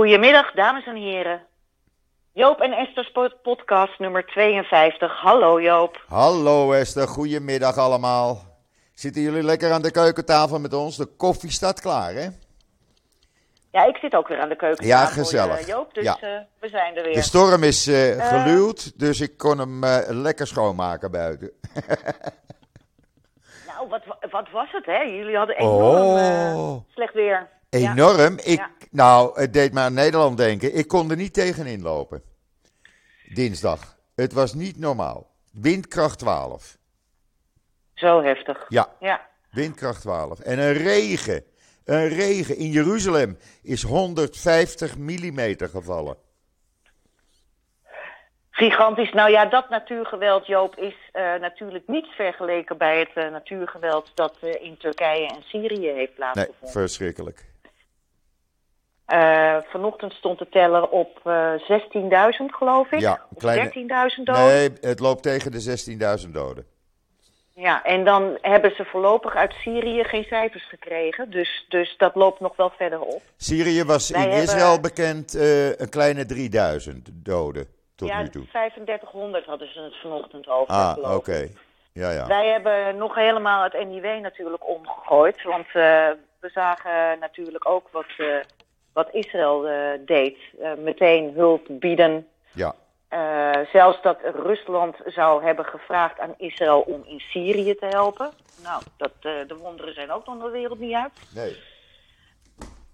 Goedemiddag, dames en heren. Joop en Esther's pod- podcast nummer 52. Hallo Joop. Hallo Esther, goedemiddag allemaal. Zitten jullie lekker aan de keukentafel met ons? De koffie staat klaar, hè? Ja, ik zit ook weer aan de keuken. Ja, gezellig. eh, Joop, dus Ja. eh, we zijn er weer. De storm is eh, geluwd, dus ik kon hem lekker schoonmaken buiten. Nou, wat, wa- wat was het, hè? Jullie hadden enorm eh, Oh. slecht weer. Ja. Enorm. Ik. Nou, het deed me aan Nederland denken. Ik kon er niet tegenin lopen. Dinsdag. Het was niet normaal. Windkracht 12. Zo heftig. Ja, Ja. windkracht 12. En een regen. Een regen. In Jeruzalem is 150 mm gevallen. Gigantisch. Nou ja, dat natuurgeweld, Joop, is eh, natuurlijk niet vergeleken bij het eh, natuurgeweld dat eh, in Turkije en Syrië heeft Nee, plaatsgevonden. verschrikkelijk. Eh, vanochtend stond de teller op eh 16.000, geloof ik. Ja, een Of kleine- 13.000 doden. Nee, het loopt tegen de 16.000 doden. Ja, en dan hebben ze voorlopig uit Syrië geen cijfers gekregen. Dus, dus dat loopt nog wel verder op. Syrië was Wij in hebben- Israël bekend eh, een kleine 3000 doden tot ja, nu toe. 3500 hadden ze het vanochtend over. Ah, oké. Ja, ja. Wij hebben nog helemaal het NIW natuurlijk omgegooid. Want eh, we zagen natuurlijk ook wat, eh, wat Israël eh, deed. Eh, meteen hulp bieden. Ja, Eh, zelfs dat Rusland zou hebben gevraagd aan Israël om in Syrië te helpen. Nou, dat, de wonderen zijn ook nog de wereld niet uit. nee.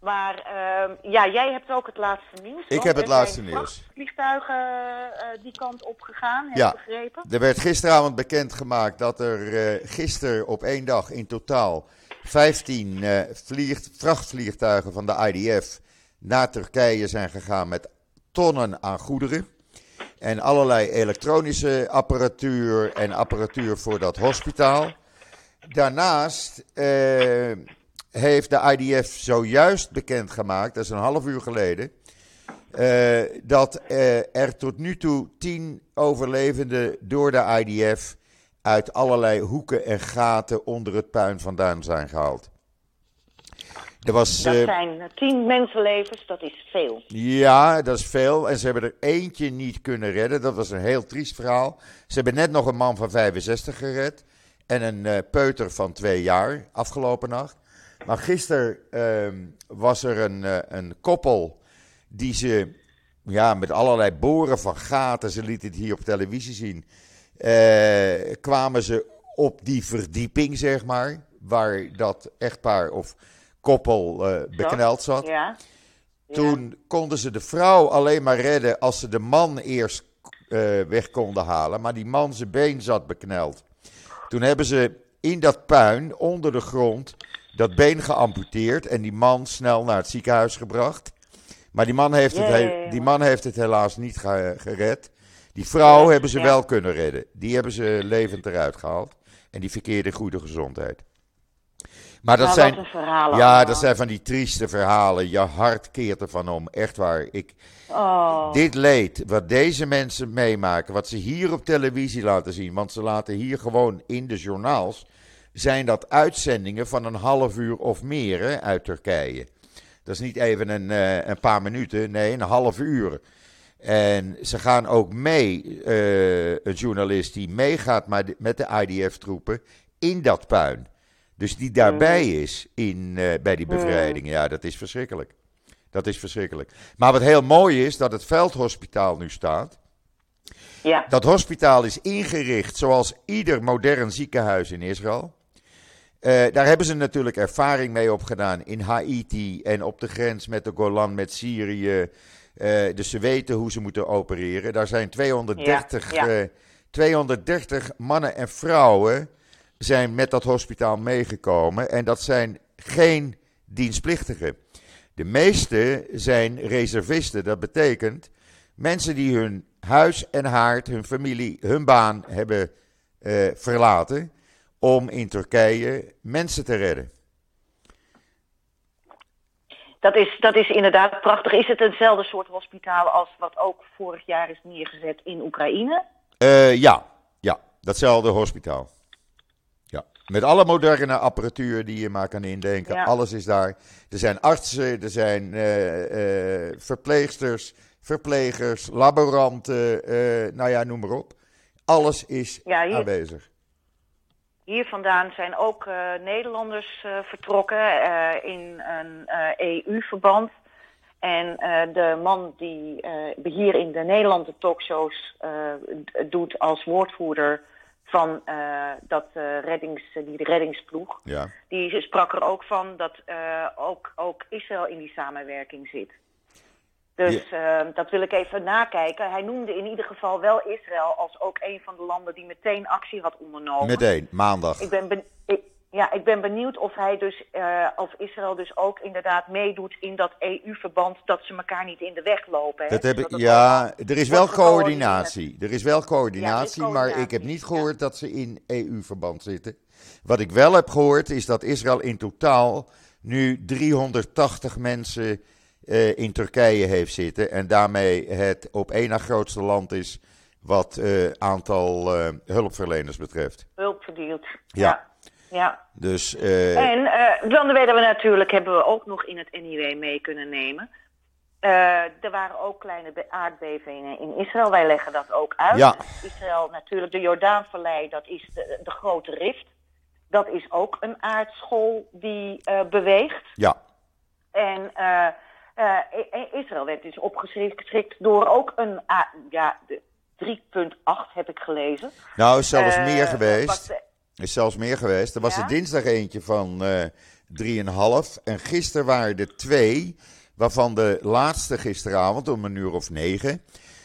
Maar ehm, ja, jij hebt ook het laatste nieuws. want heb het laatste nieuws. Vliegtuigen uh, die kant op gegaan, heb Ja. ik begrepen. Er werd gisteravond bekendgemaakt dat er eh gisteren op één dag in totaal 15 eh, vlieg- vrachtvliegtuigen van de IDF naar Turkije zijn gegaan met tonnen aan goederen. En allerlei elektronische apparatuur en apparatuur voor dat hospitaal. Daarnaast eh, heeft de IDF zojuist bekendgemaakt, dat is een half uur geleden, eh, dat eh, er tot nu toe tien overlevenden door de IDF uit allerlei hoeken en gaten onder het puin vandaan zijn gehaald. Er was, Dat eh, zijn eh, tien mensenlevens, dat is veel. ja, dat is veel. En ze hebben er eentje niet kunnen redden. Dat was een heel triest verhaal. Ze hebben net nog een man van 65 gered. En een eh, peuter van twee jaar afgelopen nacht. Maar gisteren ehm, was er een, een koppel die ze ja, met allerlei boren van gaten, ze lieten het hier op televisie zien, eh, kwamen ze op die verdieping, zeg maar, waar dat echtpaar of koppel eh, bekneld zat. Ja. Toen konden ze de vrouw alleen maar redden als ze de man eerst eh, weg konden halen. Maar die man zijn been zat bekneld. Toen hebben ze in dat puin, onder de grond, dat been geamputeerd. En die man snel naar het ziekenhuis gebracht. Maar die man heeft, het, he- die man heeft het helaas niet ge- gered. Die vrouw hebben ze ja. wel kunnen redden. Die hebben ze levend eruit gehaald. En die verkeerde goede gezondheid. Maar dat Nou, zijn, ja, allemaal. dat zijn van die trieste verhalen. Je hart keert ervan om. Echt waar. Ik, Oh, Dit leed, wat deze mensen meemaken, wat ze hier op televisie laten zien, want ze laten hier gewoon in de journaals, zijn dat uitzendingen van een half uur of meer hè, uit Turkije. Dat is niet even een, eh, een paar minuten, nee, een half uur. En ze gaan ook mee, eh, een journalist die meegaat met de IDF-troepen in dat puin. Dus die daarbij is in, eh, bij die bevrijding. Ja, dat is verschrikkelijk. Dat is verschrikkelijk. Maar wat heel mooi is, dat het veldhospitaal nu staat. ja. Dat hospitaal is ingericht zoals ieder modern ziekenhuis in Israël. Eh, daar hebben ze natuurlijk ervaring mee opgedaan in Haiti en op de grens met de Golan met Syrië. Eh, dus ze weten hoe ze moeten opereren. Daar zijn 230, Ja, ja. eh, 230 mannen en vrouwen zijn met dat hospitaal meegekomen. En dat zijn geen dienstplichtigen. De meeste zijn reservisten. Dat betekent mensen die hun huis en haard, hun familie, hun baan hebben eh, verlaten. om in Turkije mensen te redden. Dat is, dat is inderdaad prachtig. Is het hetzelfde soort hospitaal als wat ook vorig jaar is neergezet in Oekraïne? Eh, ja, ja, datzelfde hospitaal. Met alle moderne apparatuur die je maar kan indenken. Ja. Alles is daar. Er zijn artsen, er zijn eh, eh, verpleegsters, verplegers, laboranten, eh, nou ja, noem maar op. Alles is Ja, hier- aanwezig. Hier vandaan zijn ook Nederlanders vertrokken in een EU-verband. En eh, de man die hier in de Nederlandse talkshows doet als woordvoerder van eh, dat, eh, reddings, die reddingsploeg, Ja. die sprak er ook van dat eh, ook, ook Israël in die samenwerking zit. Dus eh, dat wil ik even nakijken. Hij noemde in ieder geval wel Israël als ook een van de landen die meteen actie had ondernomen. Meteen, maandag. Ik ben, ben- ik, ja, ik ben benieuwd of hij dus, eh, of Israël dus ook inderdaad meedoet in dat EU-verband dat ze elkaar niet in de weg lopen. Hè? Dat heb ik, het ja, er is wel coördinatie. Er is wel coördinatie, maar ik heb niet ja. gehoord dat ze in EU-verband zitten. Wat ik wel heb gehoord is dat Israël in totaal nu 380 mensen eh, in Turkije heeft zitten. En daarmee het op één na grootste land is wat eh, aantal hulpverleners betreft. Hulp verdeeld. Ja. Ja. Ja. Dus eh, En eh, dan weten we natuurlijk, hebben we ook nog in het NIW mee kunnen nemen. Eh, er waren ook kleine be- aardbevingen in Israël. Wij leggen dat ook uit. Ja. Israël natuurlijk, de Jordaanvallei, dat is de, de grote rift. Dat is ook een aardschool die beweegt. ja, En Israël werd dus opgeschrikt door ook een, ja, de 3.8 heb ik gelezen. nou is zelfs meer geweest. wat- is zelfs meer geweest. Er was Ja? er dinsdag eentje van eh 3,5. En gisteren waren er twee. Waarvan de laatste gisteravond om een uur of negen.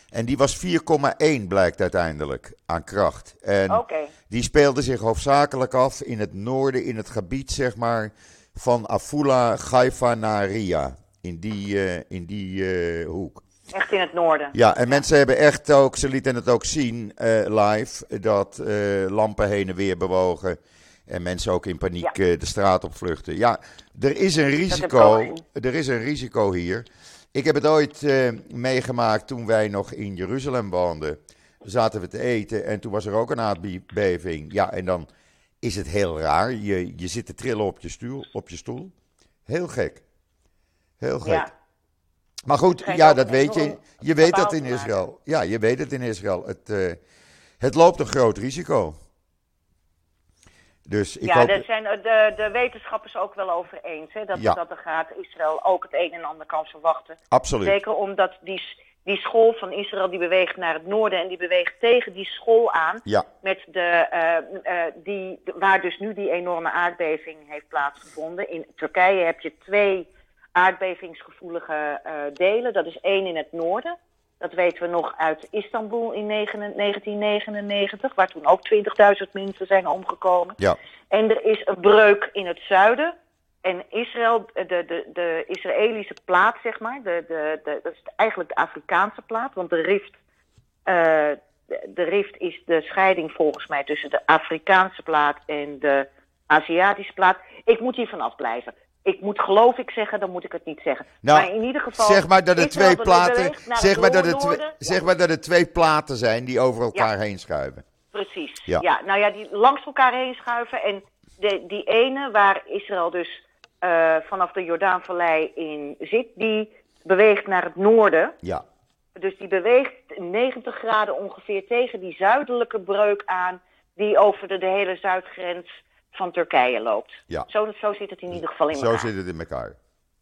En die was 4,1 blijkt uiteindelijk aan kracht. En die speelde zich hoofdzakelijk af in het noorden, in het gebied zeg maar. Van Afula, Haifa naar Ria. In die, eh, in die eh, hoek. Echt in het noorden. Ja, en mensen hebben echt ook, ze lieten het ook zien eh, live, dat eh, lampen heen en weer bewogen. En mensen ook in paniek eh, de straat op vluchten. Ja, er is een risico. Er is een risico hier. Ik heb het ooit meegemaakt toen wij nog in Jeruzalem woonden. Zaten we te eten en toen was er ook een aardbeving. Ja, en dan is het heel raar. Je, je zit te trillen op je, stoel, op je stoel. Heel gek. Heel gek. Ja. Maar goed, ja, dat weet je. Je weet dat in. Israël. Ja, je weet het in Israël. Het, eh, het loopt een groot risico. Dus ik ja, hoop... daar zijn de, de wetenschappers ook wel over eens. Hè, dat, Ja. dat er gaat Israël ook het een en ander kan verwachten. Absoluut. Zeker omdat die, die school van Israël die beweegt naar het noorden en die beweegt tegen die school aan. Ja, Met de, eh, eh, die, waar dus nu die enorme aardbeving heeft plaatsgevonden. In Turkije heb je twee aardbevingsgevoelige eh, delen. Dat is één in het noorden. Dat weten we nog uit Istanbul in negen- 1999, waar toen ook 20.000 mensen zijn omgekomen. ja, En er is een breuk in het zuiden. En Israël, de, de, de Israëlische plaat, zeg maar, de, de, de, dat is eigenlijk de Afrikaanse plaat, want de rift, eh, de, de rift is de scheiding volgens mij tussen de Afrikaanse plaat en de Aziatische plaat. Ik moet hier vanaf blijven. Ik moet geloof ik zeggen, dan moet ik het niet zeggen. Nou, maar in ieder geval. zeg maar dat Israël twee platen, zeg maar dat noorden. twee, Ja. zeg maar dat het twee platen zijn die over elkaar heen schuiven. Precies. Ja. Ja. nou ja, die langs elkaar heen schuiven. En de, die ene waar Israël dus eh, vanaf de Jordaanvallei in zit, die beweegt naar het noorden. Ja, Dus die beweegt 90 graden ongeveer tegen die zuidelijke breuk aan, die over de, de hele zuidgrens van Turkije loopt. Ja. Zo, zo zit het in ieder geval in zo elkaar. zit het in elkaar.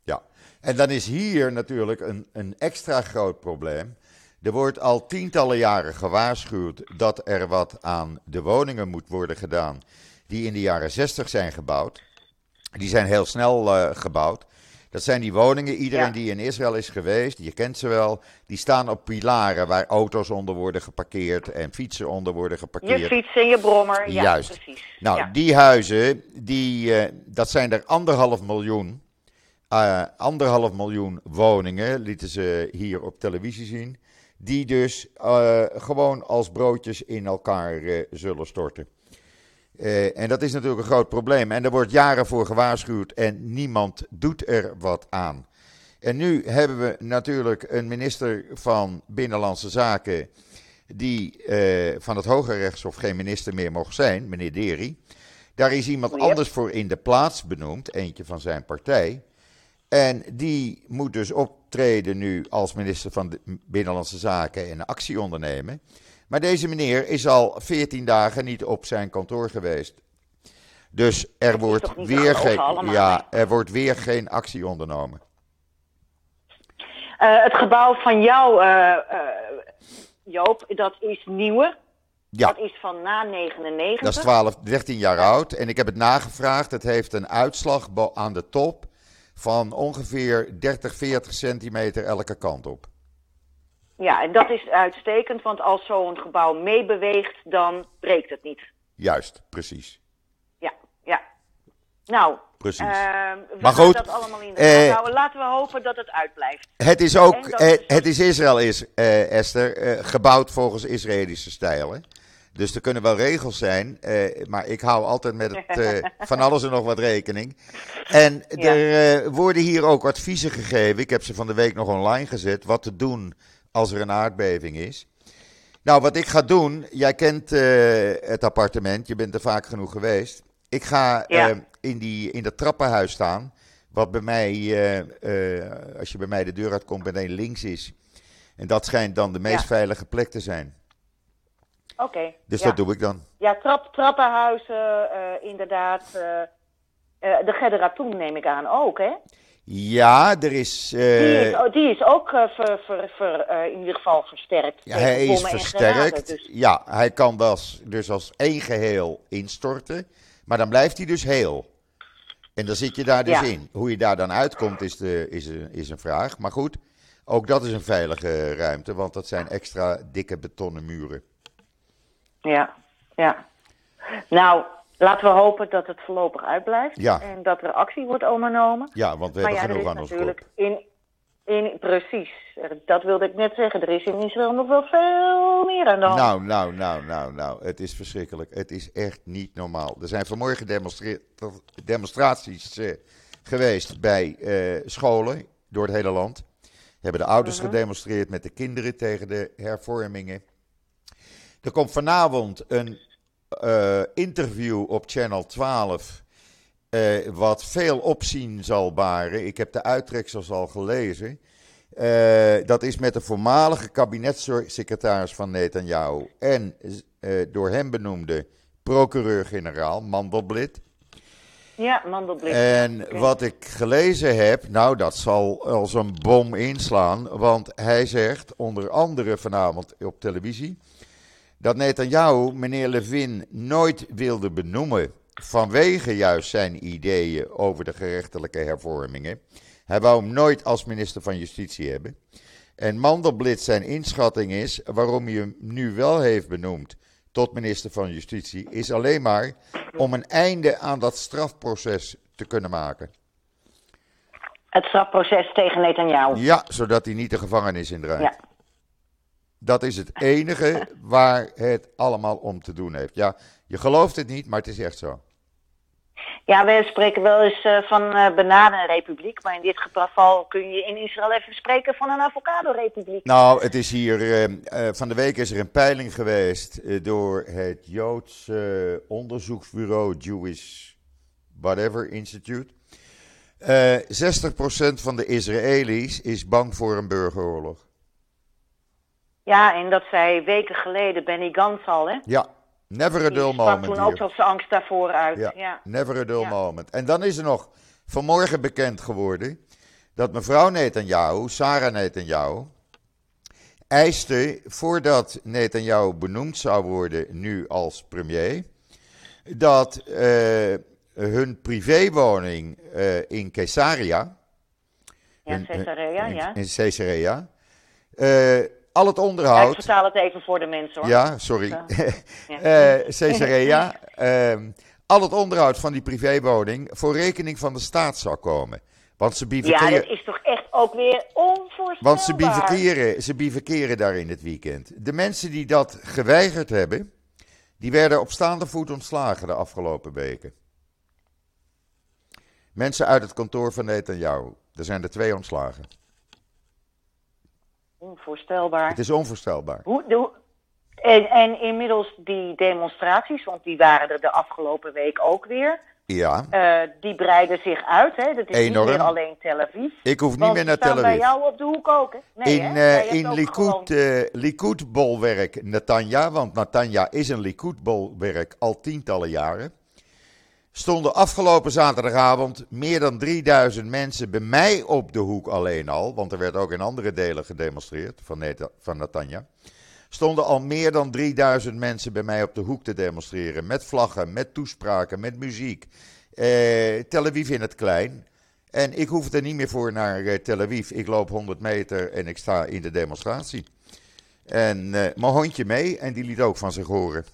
Ja, en dan is hier natuurlijk een, een extra groot probleem. Er wordt al tientallen jaren gewaarschuwd dat er wat aan de woningen moet worden gedaan die in de jaren 60 zijn gebouwd. Die zijn heel snel eh, gebouwd. Dat zijn die woningen, iedereen Ja. die in Israël is geweest, je kent ze wel, die staan op pilaren waar auto's onder worden geparkeerd en fietsen onder worden geparkeerd. Je fiets en je brommer, ja, Juist. precies. Nou, ja. die huizen, die, eh, dat zijn er anderhalf miljoen. eh, anderhalf miljoen woningen, lieten ze hier op televisie zien. Die dus eh, gewoon als broodjes in elkaar zullen storten. Eh, en dat is natuurlijk een groot probleem. En er wordt jaren voor gewaarschuwd en niemand doet er wat aan. En nu hebben we natuurlijk een minister van Binnenlandse Zaken. die eh, van het Hoge Rechtshof geen minister meer mocht zijn, meneer Deri. Daar is iemand Yep. anders voor in de plaats benoemd, eentje van zijn partij. En die moet dus optreden nu als minister van Binnenlandse Zaken en actie ondernemen. Maar deze meneer is al 14 dagen niet op zijn kantoor geweest. Dus er wordt, weer geen, allemaal, ja, er wordt weer geen actie ondernomen. Eh, het gebouw van jou, eh, eh, Joop, dat is nieuwer. Ja, Dat is van na 99. dat is 12, 13 jaar oud. En ik heb het nagevraagd. Het heeft een uitslag aan de top van ongeveer 30, 40 centimeter elke kant op. Ja, en dat is uitstekend, want als zo'n gebouw meebeweegt, dan breekt het niet. Juist, precies. Ja, ja. Nou, Precies. ehm, we Maar goed, dat allemaal in de eh, houden. Laten we hopen dat het uitblijft. Het is ook, eh, is- het is Israël, is, eh, Esther, gebouwd volgens Israëlische stijlen. Dus er kunnen wel regels zijn, maar ik hou altijd met het, van alles en nog wat rekening. En Ja. er worden hier ook adviezen gegeven, ik heb ze van de week nog online gezet, wat te doen als er een aardbeving is. Nou, wat ik ga doen, jij kent eh, het appartement, je bent er vaak genoeg geweest. Ik ga Ja. eh, in, die, in dat trappenhuis staan, wat bij mij, eh, als je bij mij de deur uitkomt, meteen links is. En dat schijnt dan de meest Ja. veilige plek te zijn. Oké. Dus ja. dat doe ik dan. Ja, trap, trappenhuizen, inderdaad. de Gerderatoen neem ik aan ook, hè? Ja, er is. eh, Die is, oh, die is ook eh, ver, ver, ver, eh, in ieder geval versterkt. ja, hij is granaten, versterkt. dus- Ja, hij kan dus, dus als één geheel instorten. Maar dan blijft hij dus heel. En dan zit je daar dus Ja. in. Hoe je daar dan uitkomt is, de, is, een, is een vraag. Maar goed, ook dat is een veilige ruimte, want dat zijn extra dikke betonnen muren. Ja, ja. Nou, laten we hopen dat het voorlopig uitblijft. Ja. En dat er actie wordt ondernomen. Ja, want we maar hebben genoeg aan ons natuurlijk in, in... Precies, dat wilde ik net zeggen. Er is in Israël nog wel veel meer aan de hand. Nou, nou, nou, nou, nou. Het is verschrikkelijk. Het is echt niet normaal. Er zijn vanmorgen demonstraties eh, geweest bij eh, scholen door het hele land. Hebben de ouders Mhm. gedemonstreerd met de kinderen tegen de hervormingen. Er komt vanavond een eh, interview op Channel 12. eh, wat veel opzien zal baren. Ik heb de uittreksels al gelezen. Eh, dat is met de voormalige kabinetssecretaris van Netanyahu en door hem benoemde procureur-generaal Mandelblit. Ja, mandelblik. En wat ik gelezen heb, nou dat zal als een bom inslaan, want hij zegt onder andere vanavond op televisie dat Netanyahu meneer Levin nooit wilde benoemen vanwege juist zijn ideeën over de gerechtelijke hervormingen. Hij wou hem nooit als minister van Justitie hebben. En Mandelblit zijn inschatting is, waarom hij hem nu wel heeft benoemd tot minister van Justitie, is alleen maar om een einde aan dat strafproces te kunnen maken. Het strafproces tegen Netanyahu. Ja, zodat hij niet de gevangenis indraait. Ja. Dat is het enige waar het allemaal om te doen heeft. Ja, je gelooft het niet, maar het is echt zo. Ja, we spreken wel eens eh, van eh bananenrepubliek, maar in dit geval kun je in Israël even spreken van een avocado-republiek. Nou, het is hier. eh, eh, van de week is er een peiling geweest door het Joods eh, onderzoeksbureau Jewish Whatever Institute. Eh 60% van de Israëli's is bang voor een burgeroorlog. Ja, en dat zei weken geleden Benny Gantz al, hè? Ja, never a dull moment toen hier. ook tot zijn angst daarvoor uit. Ja, Ja. never a dull Ja. moment. En dan is er nog vanmorgen bekend geworden dat mevrouw Netanyahu, Sarah Netanyahu, eiste voordat Netanyahu benoemd zou worden nu als premier, dat eh, hun privéwoning eh, in Caesarea, Ja, hun- Caesarea, in, ja. in Caesarea, eh, al het Ja, ik onderhoud vertaal het even voor de mensen, hoor. ja, sorry. Ja. Eh Caesarea. ehm, al het onderhoud van die privéwoning voor rekening van de staat zou komen. Want ze Ja, bivakeren, dat is toch echt ook weer onvoorstelbaar. want ze bivakeren, ze bivakeren daar in het weekend. De mensen die dat geweigerd hebben, die werden op staande voet ontslagen de afgelopen weken. Mensen uit het kantoor van Netanyahu. Er zijn er twee ontslagen. Onvoorstelbaar. Het is onvoorstelbaar. Hoe, de, En, en inmiddels die demonstraties, want die waren er de afgelopen week ook weer. Ja, eh, die breiden zich uit. Hè? Dat is Enorm. niet meer alleen Tel Aviv. ik hoef niet meer naar Tel bij Aviv. jou op de hoek ook, hè? Nee, in hè? hebt in Likud, gewoon- Likud-bolwerk Netanya, want Netanya is een Likud-bolwerk al tientallen jaren, stonden afgelopen zaterdagavond meer dan 3000 mensen bij mij op de hoek alleen al, want er werd ook in andere delen gedemonstreerd van, Netanya. Stonden al meer dan 3000 mensen bij mij op de hoek te demonstreren. Met vlaggen, met toespraken, met muziek. Eh, Tel Aviv in het klein. En ik hoef er niet meer voor naar eh, Tel Aviv. Ik loop 100 meter en ik sta in de demonstratie. En eh, mijn hondje mee en die liet ook van zich horen.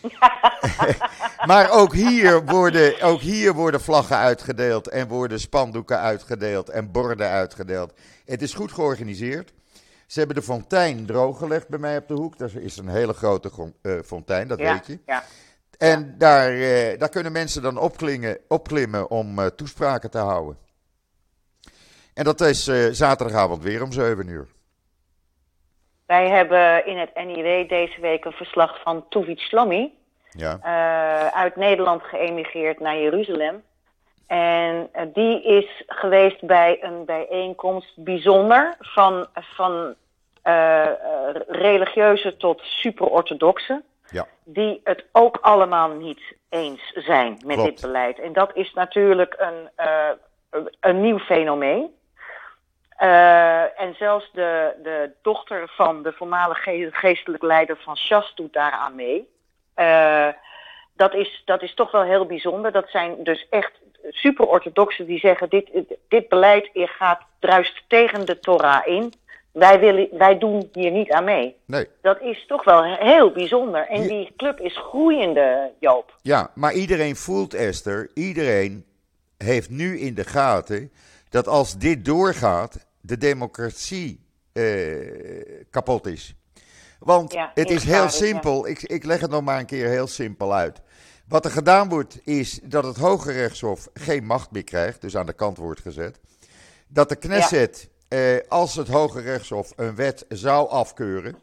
maar ook hier, worden, ook hier worden vlaggen uitgedeeld en worden spandoeken uitgedeeld en borden uitgedeeld. Het is goed georganiseerd. Ze hebben de fontein drooggelegd bij mij op de hoek. Dat is een hele grote eh, fontein, dat ja, weet je. Ja. En daar, eh, daar kunnen mensen dan opklimmen om eh, toespraken te houden. En dat is zaterdagavond weer om 7 uur. Wij hebben in het NIW deze week een verslag van Tuvit Shlomi. Ja, eh, uit Nederland geëmigreerd naar Jeruzalem. En eh, die is geweest bij een bijeenkomst bijzonder van, van eh, eh, religieuze tot super-orthodoxe. ja, Die het ook allemaal niet eens zijn met Klopt. dit beleid. En dat is natuurlijk een, een nieuw fenomeen. Eh, en zelfs de, de dochter van de voormalige ge- geestelijk leider van Shas doet daaraan mee. Eh, dat, is, dat is toch wel heel bijzonder. Dat zijn dus echt super-orthodoxen die zeggen: dit, dit beleid gaat druist tegen de Torah in. Wij, willen, wij doen hier niet aan mee. nee. Dat is toch wel heel bijzonder. En die club is groeiende, Joop. Ja, maar iedereen voelt, Esther, iedereen heeft nu in de gaten dat als dit doorgaat, de democratie eh, kapot is. Want Ja, het is heel ja. simpel, ik, ik leg het nog maar een keer heel simpel uit. Wat er gedaan wordt, is dat het Hoge Rechtshof geen macht meer krijgt, dus aan de kant wordt gezet. Dat de Knesset, eh, als het Hoge Rechtshof een wet zou afkeuren,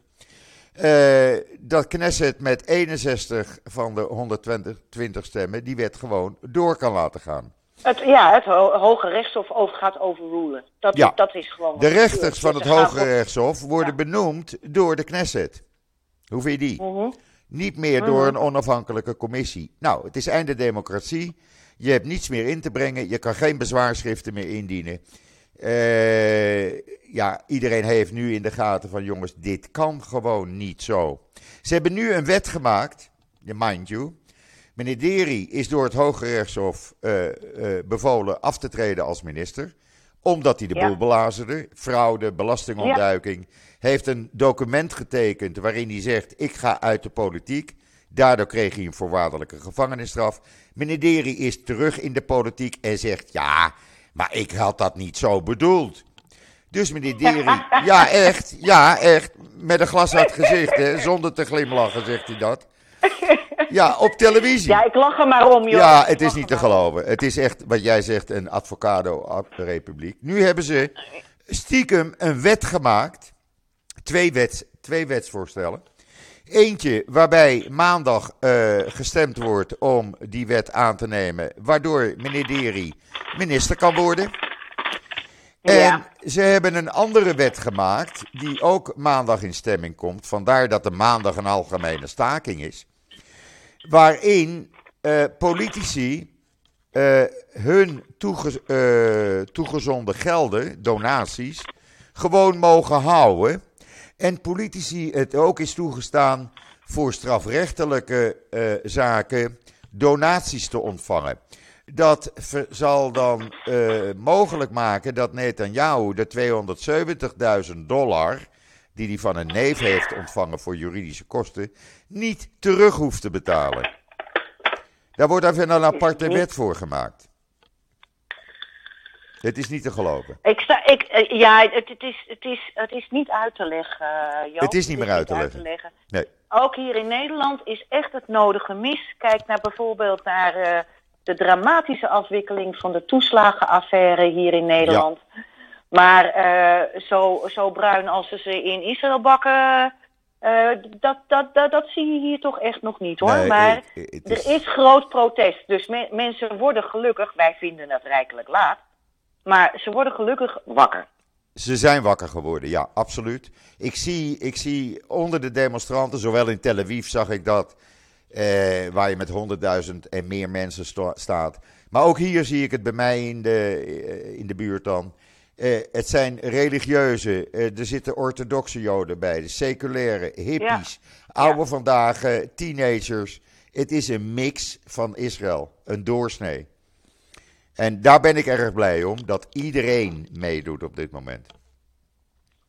eh, dat Knesset met 61 van de 120 stemmen die wet gewoon door kan laten gaan. Het, ja, het ho- Hoge Rechtshof over, gaat overrulen. Dat, Ja. dat is gewoon. De er rechters van Dus het Hoge Rechtshof worden Ja. benoemd door de Knesset. Hoe vind je die? Mhm. Niet meer door een onafhankelijke commissie. Nou, het is einde democratie. Je hebt niets meer in te brengen. Je kan geen bezwaarschriften meer indienen. Eh, ja, iedereen heeft nu in de gaten van jongens, dit kan gewoon niet zo. Ze hebben nu een wet gemaakt, mind you. Meneer Deri is door het Hoge Rechtshof eh, eh, bevolen af te treden als minister. Omdat hij de Ja. boel belazerde. Fraude, belastingontduiking. Heeft een document getekend waarin hij zegt: Ik ga uit de politiek. Daardoor kreeg hij een voorwaardelijke gevangenisstraf. Meneer Deri is terug in de politiek en zegt: Ja, maar ik had dat niet zo bedoeld. Dus meneer Deri, ja echt, ja echt, met een glashard gezicht, hè, zonder te glimlachen zegt hij dat. Ja, op televisie. Ja, ik lach er maar om, joh. Ja, het is niet te geloven. Het is echt, wat jij zegt, een advocado-republiek. Nu hebben ze stiekem een wet gemaakt. Twee, wets, twee wetsvoorstellen. Eentje waarbij maandag eh, gestemd wordt om die wet aan te nemen. Waardoor meneer Deri minister kan worden. En ze hebben een andere wet gemaakt. Die ook maandag in stemming komt. Vandaar dat er maandag een algemene staking is waarin eh, politici eh, hun eh, toegezonden gelden, donaties, gewoon mogen houden. En politici het ook is toegestaan voor strafrechtelijke zaken donaties te ontvangen. Dat zal dan eh, mogelijk maken dat Netanyahu de 270.000 dollar die hij van een neef heeft ontvangen voor juridische kosten, niet terug hoeft te betalen. Daar wordt even een aparte wet voor gemaakt. Het is niet te geloven. Ik sta, ik, eh, ja, het, het, is, het, is, het is niet uit te leggen, eh, Joop. Het is niet meer uit te leggen. Nee. Ook hier in Nederland is echt het nodige mis. Kijk naar bijvoorbeeld naar de dramatische afwikkeling van de toeslagenaffaire hier in Nederland. Maar eh, zo, zo bruin als ze ze in Israël bakken, Uh, dat, dat, dat, dat zie je hier toch echt nog niet hoor. Nee, maar eh, is- er is groot protest. Dus me- mensen worden gelukkig, wij vinden het rijkelijk laat. Maar ze worden gelukkig wakker. Ze zijn wakker geworden, ja, absoluut. Ik zie, ik zie onder de demonstranten, zowel in Tel Aviv zag ik dat, eh, waar je met 100.000 en meer mensen staat. Maar ook hier zie ik het bij mij in de, eh, in de buurt dan. Eh, het zijn religieuze, er zitten orthodoxe joden bij, de seculaire, hippies, oude vandaag, teenagers. Het is een mix van Israël, een doorsnee. En daar ben ik erg blij om, dat iedereen meedoet op dit moment.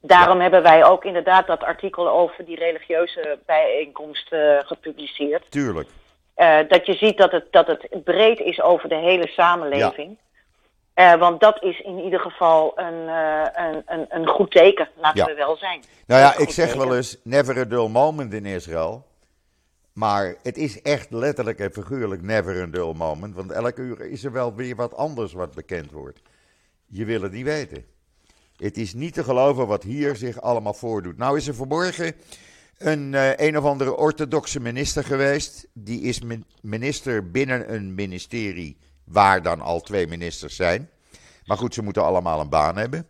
Daarom hebben wij ook inderdaad dat artikel over die religieuze bijeenkomst eh, gepubliceerd. Tuurlijk. Eh, dat je ziet dat het, dat het breed is over de hele samenleving. Eh, want dat is in ieder geval een, een, een, een goed teken, laten Ja. we wel zijn. Nou ja, ik zeg teken. wel eens, never a dull moment in Israël. Maar het is echt letterlijk en figuurlijk never a dull moment. Want elke uur is er wel weer wat anders wat bekend wordt. Je wil het niet weten. Het is niet te geloven wat hier zich allemaal voordoet. Nou is er vanmorgen een, eh, een of andere orthodoxe minister geweest. Die is min- minister binnen een ministerie waar dan al twee ministers zijn. Maar goed, ze moeten allemaal een baan hebben.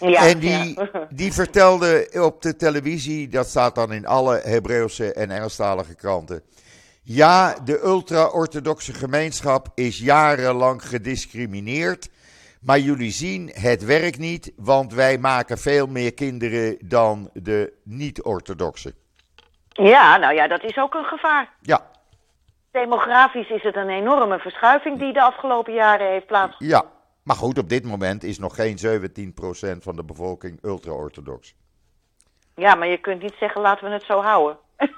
Ja, en die, ja. die vertelde op de televisie, dat staat dan in alle Hebreeuwse en Engelstalige kranten. Ja, de ultra-orthodoxe gemeenschap is jarenlang gediscrimineerd. Maar jullie zien, het werkt niet, want wij maken veel meer kinderen dan de niet-orthodoxe. ja, nou ja, dat is ook een gevaar. Ja, Demografisch is het een enorme verschuiving die de afgelopen jaren heeft plaatsgevonden. ja. Maar goed, op dit moment is nog geen 17% van de bevolking ultra-orthodox. Ja, maar je kunt niet zeggen laten we het zo houden.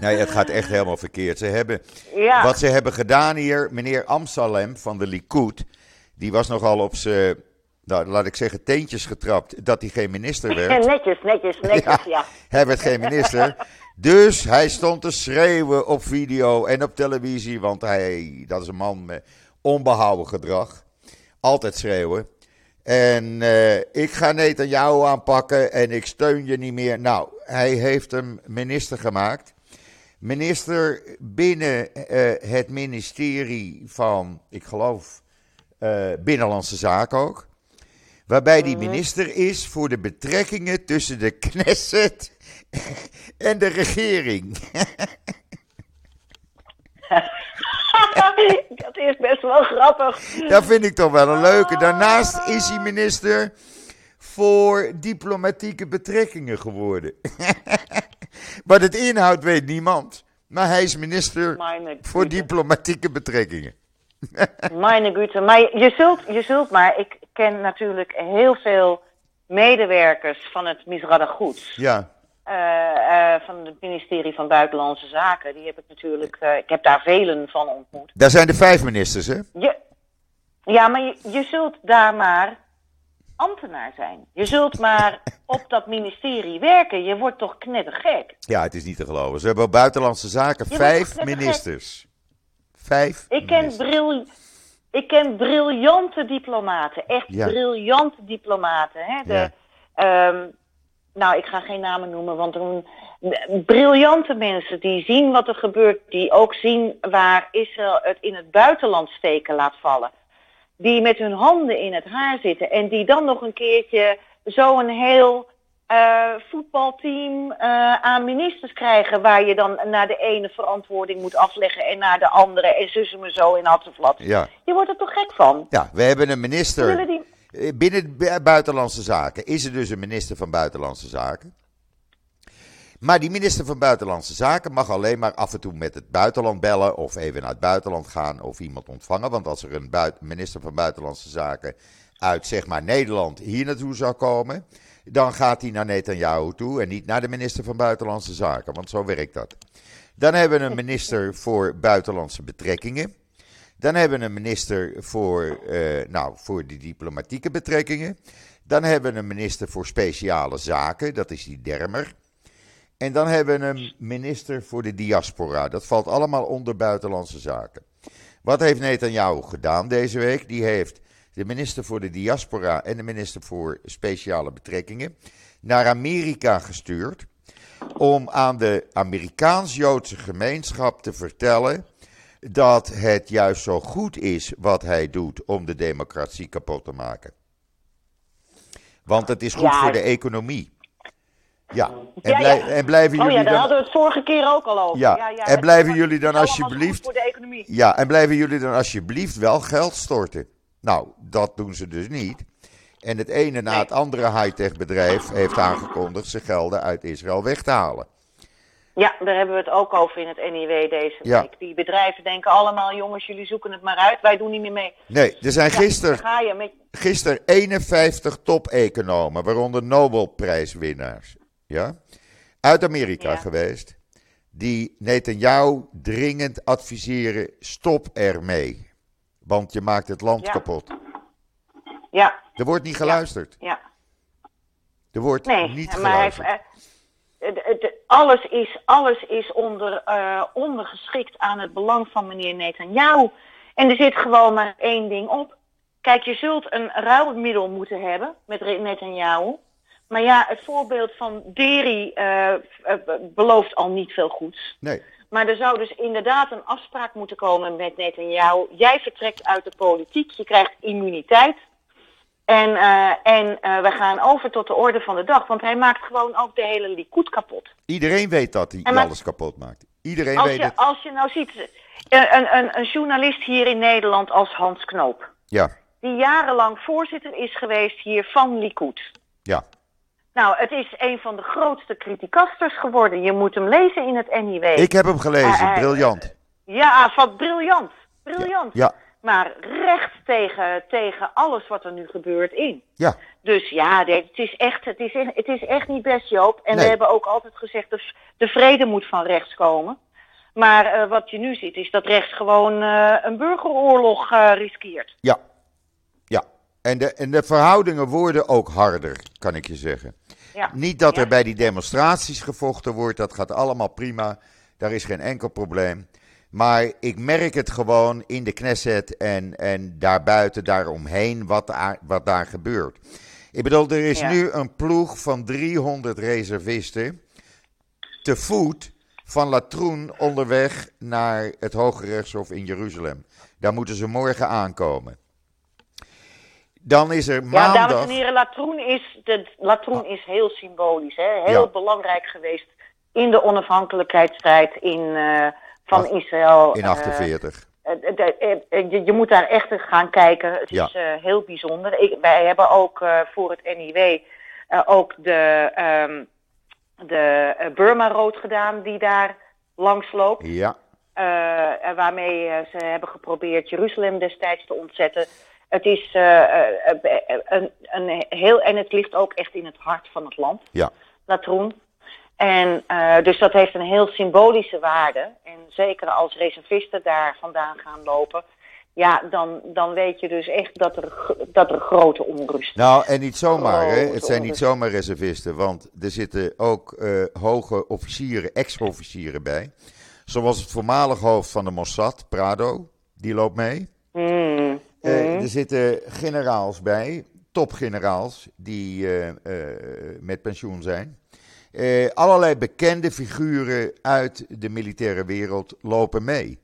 Nee, het gaat echt helemaal verkeerd. Ze hebben, Ja. Wat ze hebben gedaan hier, meneer Amsalem van de Likud, die was nogal op zijn, nou, laat ik zeggen, teentjes getrapt dat hij geen minister werd. netjes, netjes, netjes, ja. Hij werd geen minister. Dus hij stond te schreeuwen op video en op televisie, want hij, dat is een man met onbehouden gedrag. Altijd schreeuwen. En eh, ik ga Netanyahu aanpakken en ik steun je niet meer. Nou, hij heeft hem minister gemaakt. Minister binnen eh, het ministerie van, ik geloof, eh, Binnenlandse Zaken ook. Waarbij die minister is voor de betrekkingen tussen de Knesset en de regering. dat is best wel grappig. Dat vind ik toch wel een leuke. Daarnaast is hij minister voor diplomatieke betrekkingen geworden. Wat het inhoudt weet niemand. Maar hij is minister voor diplomatieke betrekkingen. Meine Güte. Maar je- zult, je zult maar, ik ken natuurlijk heel veel medewerkers van het Misrada Goed. Ja, eh, eh, van het ministerie van Buitenlandse Zaken. Die heb ik natuurlijk, eh, ik heb daar velen van ontmoet. daar zijn de vijf ministers, hè? Je, ja, maar je, je zult daar maar ambtenaar zijn. Je zult maar op dat ministerie werken. Je wordt toch knettergek. Ja, het is niet te geloven. Ze hebben op buitenlandse zaken Je vijf ministers. Vijf Ik ken, bril, ik ken briljante diplomaten. Echt Ja. briljante diplomaten. Hè? De, Ja. ehm, nou, ik ga geen namen noemen, want briljante mensen die zien wat er gebeurt. Die ook zien waar Israël het in het buitenland steken laat vallen. Die met hun handen in het haar zitten. En die dan nog een keertje zo'n heel eh, voetbalteam eh, aan ministers krijgen. Waar je dan naar de ene verantwoording moet afleggen en naar de andere. En zussen me zo in Hatsenvlat. Ja. Je wordt er toch gek van? ja, we hebben een minister. die... Eh, Binnen bu- Buitenlandse Zaken is er dus een minister van Buitenlandse Zaken. Maar die minister van Buitenlandse Zaken mag alleen maar af en toe met het buitenland bellen. Of even naar het buitenland gaan of iemand ontvangen. Want als er een minister van Buitenlandse Zaken uit zeg maar Nederland hier naartoe zou komen. Dan gaat hij naar Netanyahu toe en niet naar de minister van Buitenlandse Zaken. Want zo werkt dat. Dan hebben we een minister voor Buitenlandse Betrekkingen. Dan hebben we een minister voor, eh, nou, voor de diplomatieke betrekkingen. Dan hebben we een minister voor speciale zaken, dat is die Dermer. En dan hebben we een minister voor de diaspora. Dat valt allemaal onder buitenlandse zaken. Wat heeft Netanyahu gedaan deze week? Die heeft de minister voor de diaspora en de minister voor speciale betrekkingen naar Amerika gestuurd. om aan de Amerikaans-Joodse gemeenschap te vertellen dat het juist zo goed is wat hij doet om de democratie kapot te maken. Want het is goed Ja. voor de economie. Ja, en, Ja, blij- ja. en blijven Oh jullie ja, daar dan... hadden we het vorige keer ook al over. Ja, ja, en blijven jullie dan alsjeblieft- voor de economie. Ja, en blijven jullie dan alsjeblieft wel geld storten? Nou, dat doen ze dus niet. En het ene na het andere high-tech bedrijf heeft aangekondigd zijn gelden uit Israël weg te halen. Ja, daar hebben we het ook over in het NIW deze Ja. week. Die bedrijven denken allemaal, jongens, jullie zoeken het maar uit, wij doen niet meer mee. Nee, er zijn Ja, gisteren met... gisteren 51 top-economen, waaronder Nobelprijswinnaars, ja, uit Amerika Ja. geweest, die Netanyahu dringend adviseren: stop ermee. Want je maakt het land Ja. kapot. Ja, Er wordt niet geluisterd. ja. Er wordt Nee, niet maar hij, geluisterd. eh, alles is, alles is onder, eh, ondergeschikt aan het belang van meneer Netanyahu. En er zit gewoon maar één ding op. Kijk, je zult een ruilmiddel moeten hebben met Netanyahu. Maar ja, het voorbeeld van Deri eh, belooft al niet veel goeds. Nee. Maar er zou dus inderdaad een afspraak moeten komen met Netanyahu. Jij vertrekt uit de politiek, je krijgt immuniteit. En, eh, en eh, we gaan over tot de orde van de dag. Want hij maakt gewoon ook de hele Likud kapot. Iedereen weet dat hij maar- alles kapot maakt. Iedereen Als weet je, het. als je nou ziet, een, een- een, een journalist hier in Nederland als Hans Knoop. Ja, Die jarenlang voorzitter is geweest hier van Likud. ja. Nou, het is een van de grootste criticasters geworden. Je moet hem lezen in het NIW. Ik heb hem gelezen, Eh, eh, briljant. Ja, van briljant. Briljant. Ja, Maar recht tegen, tegen alles wat er nu gebeurt in. ja. Dus ja, het is echt, het is, echt- het is echt niet best, Joop. En Nee. we hebben ook altijd gezegd, de, de vrede moet van rechts komen. Maar eh, wat je nu ziet, is dat rechts gewoon een burgeroorlog riskeert. Ja. En de, en de verhoudingen worden ook harder, kan ik je zeggen. Ja. Niet dat Ja. er bij die demonstraties gevochten wordt, dat gaat allemaal prima. Daar is geen enkel probleem. Maar ik merk het gewoon in de Knesset en, en daarbuiten, daaromheen, wat daar, wat daar gebeurt. Ik bedoel, er is Ja. nu een ploeg van 300 reservisten te voet van Latroen onderweg naar het Hoge Rechtshof in Jeruzalem. Daar moeten ze morgen aankomen. Dan is er Ja, maandag... dames en heren, Latroen is, de, Latroen is heel symbolisch. Hè? Heel Ja. belangrijk geweest in de onafhankelijkheidsstrijd in, eh, van Ach, Israël. in eh, 48. Eh, eh, je, je moet daar echt gaan kijken. Het Ja. is heel bijzonder. Ik, wij hebben ook voor het NIW ook de, ehm de Burma Road gedaan die daar langs loopt. Ja, waarmee ze hebben geprobeerd Jeruzalem destijds te ontzetten. Het is eh, eh, eh, een, een heel, en het ligt ook echt in het hart van het land. ja. Latroen. En dus dat heeft een heel symbolische waarde. En zeker als reservisten daar vandaan gaan lopen, ja, dan, dan weet je dus echt dat er, dat er grote onrust Nou, en niet zomaar, hè. Het zijn niet zomaar reservisten, want er zitten ook hoge officieren, ex-officieren bij. Zoals het voormalig hoofd van de Mossad, Prado, die loopt mee. Hmm, Eh, er zitten generaals bij, topgeneraals, die eh, eh, met pensioen zijn. Allerlei bekende figuren uit de militaire wereld lopen mee.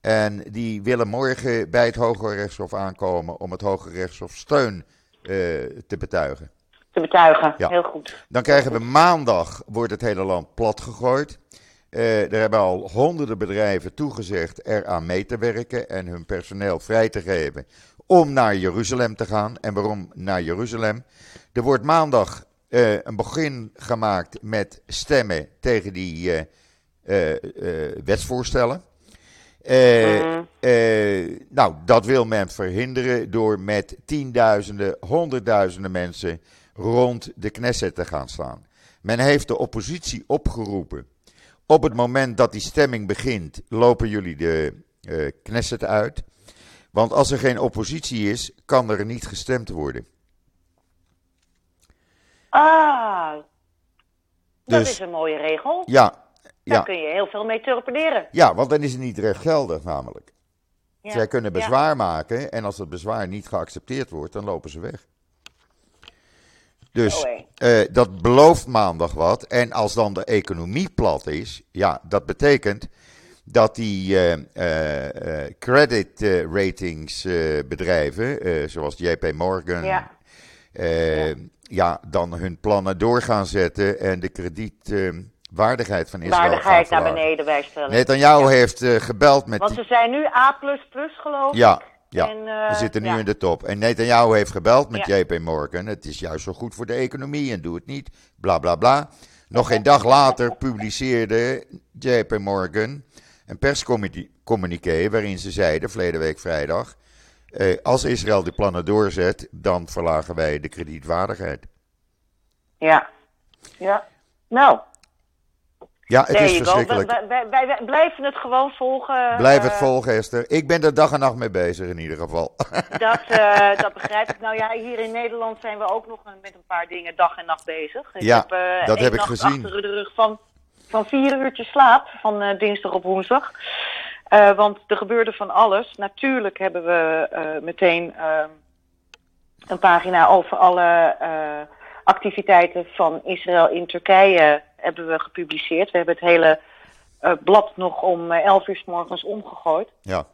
En die willen morgen bij het Hoge Rechtshof aankomen om het Hoge Rechtshof steun te betuigen. te betuigen. Ja. Heel goed. Dan krijgen we maandag, wordt het hele land plat gegooid. Eh, er hebben al honderden bedrijven toegezegd eraan mee te werken en hun personeel vrij te geven om naar Jeruzalem te gaan. En waarom naar Jeruzalem? Er wordt maandag eh, een begin gemaakt met stemmen tegen die eh, wetsvoorstellen. Mhm. nou, dat wil men verhinderen door met tienduizenden, honderdduizenden mensen rond de Knesset te gaan staan. Men heeft de oppositie opgeroepen. Op het moment dat die stemming begint, lopen jullie de eh, Knesset uit. Want als er geen oppositie is, kan er niet gestemd worden. Ah, dat Dus- is een mooie regel. Ja, Daar ja, kun je heel veel mee torpederen. ja want dan is het niet rechtgeldig namelijk. Ja. Zij kunnen Ja. bezwaar maken en als het bezwaar niet geaccepteerd wordt, dan lopen ze weg. Dus Oh, eh, dat belooft maandag wat. En als dan de economie plat is, ja, dat betekent dat die eh, credit ratings bedrijven, zoals JP Morgan, Ja. ja. dan hun plannen door gaan zetten en de kredietwaardigheid van Israël Waardigheid naar beneden bijstellen. Netanyahu heeft eh, gebeld met Want ze zijn nu A++ geloof ik. Ja, ja. En, eh, we zitten nu ja. in de top. En Netanyahu heeft gebeld met Ja. JP Morgan. Het is juist zo goed voor de economie en doe het niet. Bla bla bla. Nog geen dag later publiceerde JP Morgan een perscommuniqué waarin ze zeiden, verleden week vrijdag, eh, als Israël die plannen doorzet, dan verlagen wij de kredietwaardigheid. Ja. Ja. Nou, Ja, het is verschrikkelijk. Wij, wij, wij- wij blijven het gewoon volgen. Blijf het eh, volgen, Esther. Ik ben er dag en nacht mee bezig in ieder geval. Dat, eh, dat begrijp ik. Nou ja, hier in Nederland zijn we ook nog met een paar dingen dag en nacht bezig. Ik Ja, heb, eh, dat heb ik gezien. achter de rug van, van vier uurtjes slaap, van dinsdag op woensdag. Want er gebeurde van alles. Natuurlijk hebben we meteen eh, een pagina over alle activiteiten van Israël in Turkije hebben we gepubliceerd. We hebben het hele eh, blad nog om eh, 11 uur s morgens omgegooid. ja,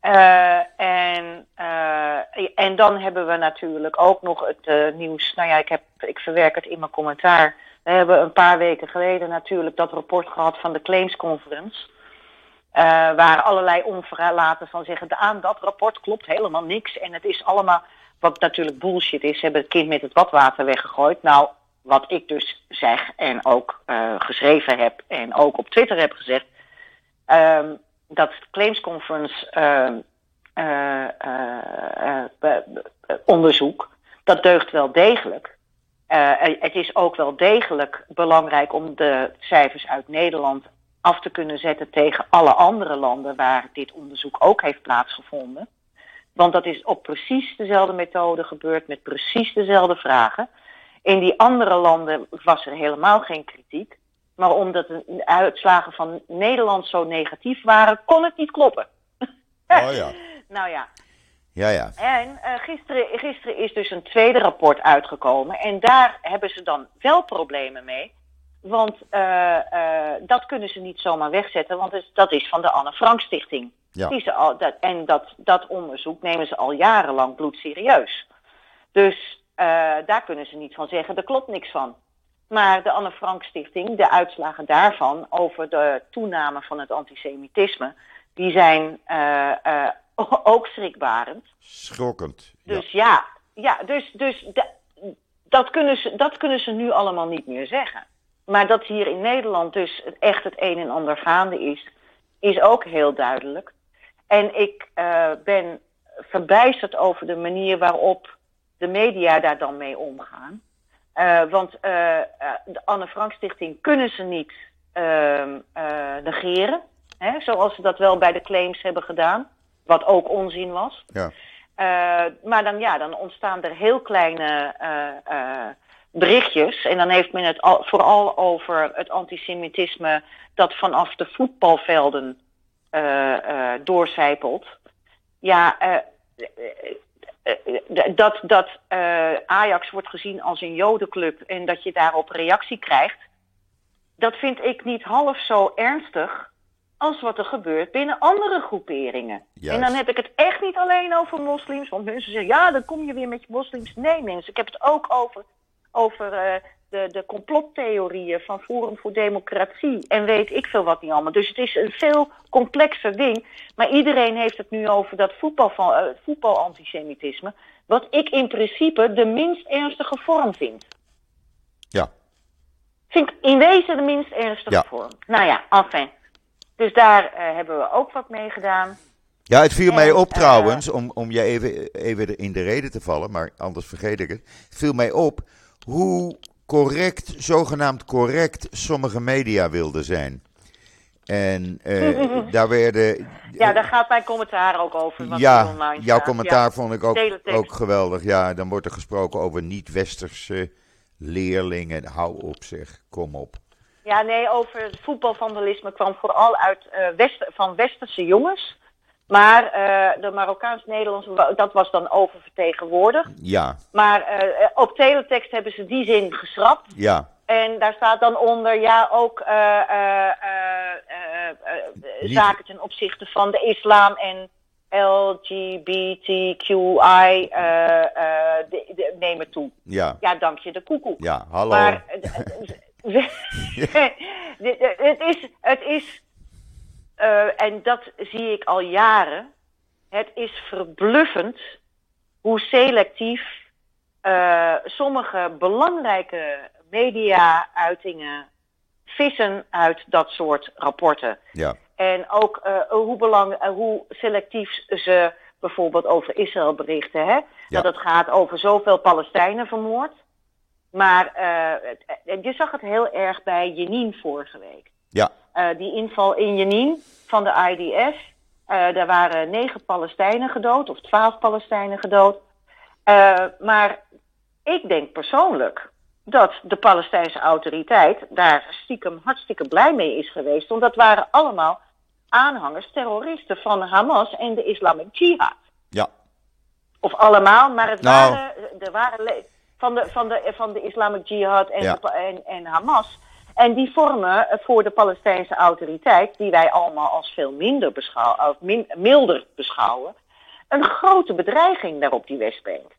Eh, en, eh, en dan hebben we natuurlijk ook nog het eh, nieuws. Nou ja, ik, heb, ik verwerk het in mijn commentaar. We hebben een paar weken geleden natuurlijk dat rapport gehad van de Claims Conference. Eh, waar allerlei onverlaten van zeggen, aan dat rapport klopt helemaal niks. En het is allemaal, wat natuurlijk bullshit is, ze hebben het kind met het badwater weggegooid. Nou, wat ik dus zeg en ook eh, geschreven heb en ook op Twitter heb gezegd. ehm, dat Claims Conference ehm, eh, eh, onderzoek, dat deugt wel degelijk. Het is ook wel degelijk belangrijk om de cijfers uit Nederland af te kunnen zetten tegen alle andere landen waar dit onderzoek ook heeft plaatsgevonden. Want dat is op precies dezelfde methode gebeurd met precies dezelfde vragen. In die andere landen was er helemaal geen kritiek. Maar omdat de uitslagen van Nederland zo negatief waren, kon het niet kloppen. Oh ja. Nou ja, ja, ja. en eh, gisteren, gisteren is dus een tweede rapport uitgekomen. En daar hebben ze dan wel problemen mee. Want eh, eh, dat kunnen ze niet zomaar wegzetten, want dat is van de Anne Frank Stichting. Ja. Die ze al, dat, en dat, dat onderzoek nemen ze al jarenlang bloedserieus. Dus daar kunnen ze niet van zeggen, er klopt niks van. Maar de Anne Frank Stichting, de uitslagen daarvan over de toename van het antisemitisme, die zijn eh, eh, ook schrikbarend. Schokkend. Ja. Dus ja, ja dus, dus da- dat, kunnen ze, dat kunnen ze nu allemaal niet meer zeggen. Maar dat hier in Nederland dus echt het een en ander gaande is, is ook heel duidelijk. En ik eh, ben verbijsterd over de manier waarop de media daar dan mee omgaan. Eh, want eh, eh, de Anne Frank Stichting kunnen ze niet ehm, eh, negeren. Hè, zoals ze dat wel bij de claims hebben gedaan. Wat ook onzin was. Ja. Maar dan, ja, dan ontstaan er heel kleine berichtjes. En dan heeft men het al, vooral over het antisemitisme dat vanaf de voetbalvelden eh, doorcijpelt. Ja, dat, dat eh, Ajax wordt gezien als een jodenclub en dat je daarop reactie krijgt. Dat vind ik niet half zo ernstig als wat er gebeurt binnen andere groeperingen. Juist. En dan heb ik het echt niet alleen over moslims. Want mensen zeggen, ja, dan kom je weer met je moslims. Nee, mensen, ik heb het ook over, over eh, de, de complottheorieën van Forum voor Democratie. En weet ik veel wat niet allemaal. Dus het is een veel complexer ding. Maar iedereen heeft het nu over dat voetbal van, eh, voetbalantisemitisme. Wat ik in principe de minst ernstige vorm vind. Ja. Vind ik in wezen de minst ernstige Ja. vorm. Nou ja, enfin. Dus daar eh, hebben we ook wat mee gedaan. Ja, het viel mij op eh, trouwens, om, om je even, even in de reden te vallen, maar anders vergeet ik het. Het viel mij op hoe correct, zogenaamd correct, sommige media wilden zijn. En eh, daar werden. Ja, daar gaat mijn commentaar ook over. wat Ja, online jouw staat. commentaar Ja. vond ik ook, ook geweldig. Ja, dan wordt er gesproken over niet-westerse leerlingen. Hou op zeg, kom op. Ja, nee, over het voetbalvandalisme kwam vooral uit West, van westerse jongens. Maar uh, de Marokkaans-Nederlandse, dat was dan oververtegenwoordigd. Ja. Maar uh, op teletext hebben ze die zin geschrapt. Ja. En daar staat dan onder, ja, ook uh, zaken ten opzichte van de islam en LGBTQI neem het toe. Ja. Ja, dank je de koekoe. Ja, hallo. Maar het is, het is uh, en dat zie ik al jaren. Het is verbluffend hoe selectief uh, sommige belangrijke media-uitingen vissen uit dat soort rapporten. Ja. En ook uh, hoe, belang, hoe selectief ze bijvoorbeeld over Israël berichten. Hè? Ja. Dat het gaat over zoveel Palestijnen vermoord. Maar je zag het heel erg bij Jenin vorige week. Ja. Uh, die inval in Jenin van de IDF. Uh, daar waren negen Palestijnen gedood, of twaalf Palestijnen gedood. Uh, maar ik denk persoonlijk dat de Palestijnse autoriteit daar stiekem hartstikke blij mee is geweest. Want dat waren allemaal aanhangers, terroristen van Hamas en de Islamic Jihad. Ja. Of allemaal, maar het Nou. waren, er waren van de, van, de, van de Islamic Jihad en, Ja. de- en, en Hamas. En die vormen voor de Palestijnse autoriteit, die wij allemaal als veel minder beschouwen, of milder beschouwen, een grote bedreiging daar op die Westbank.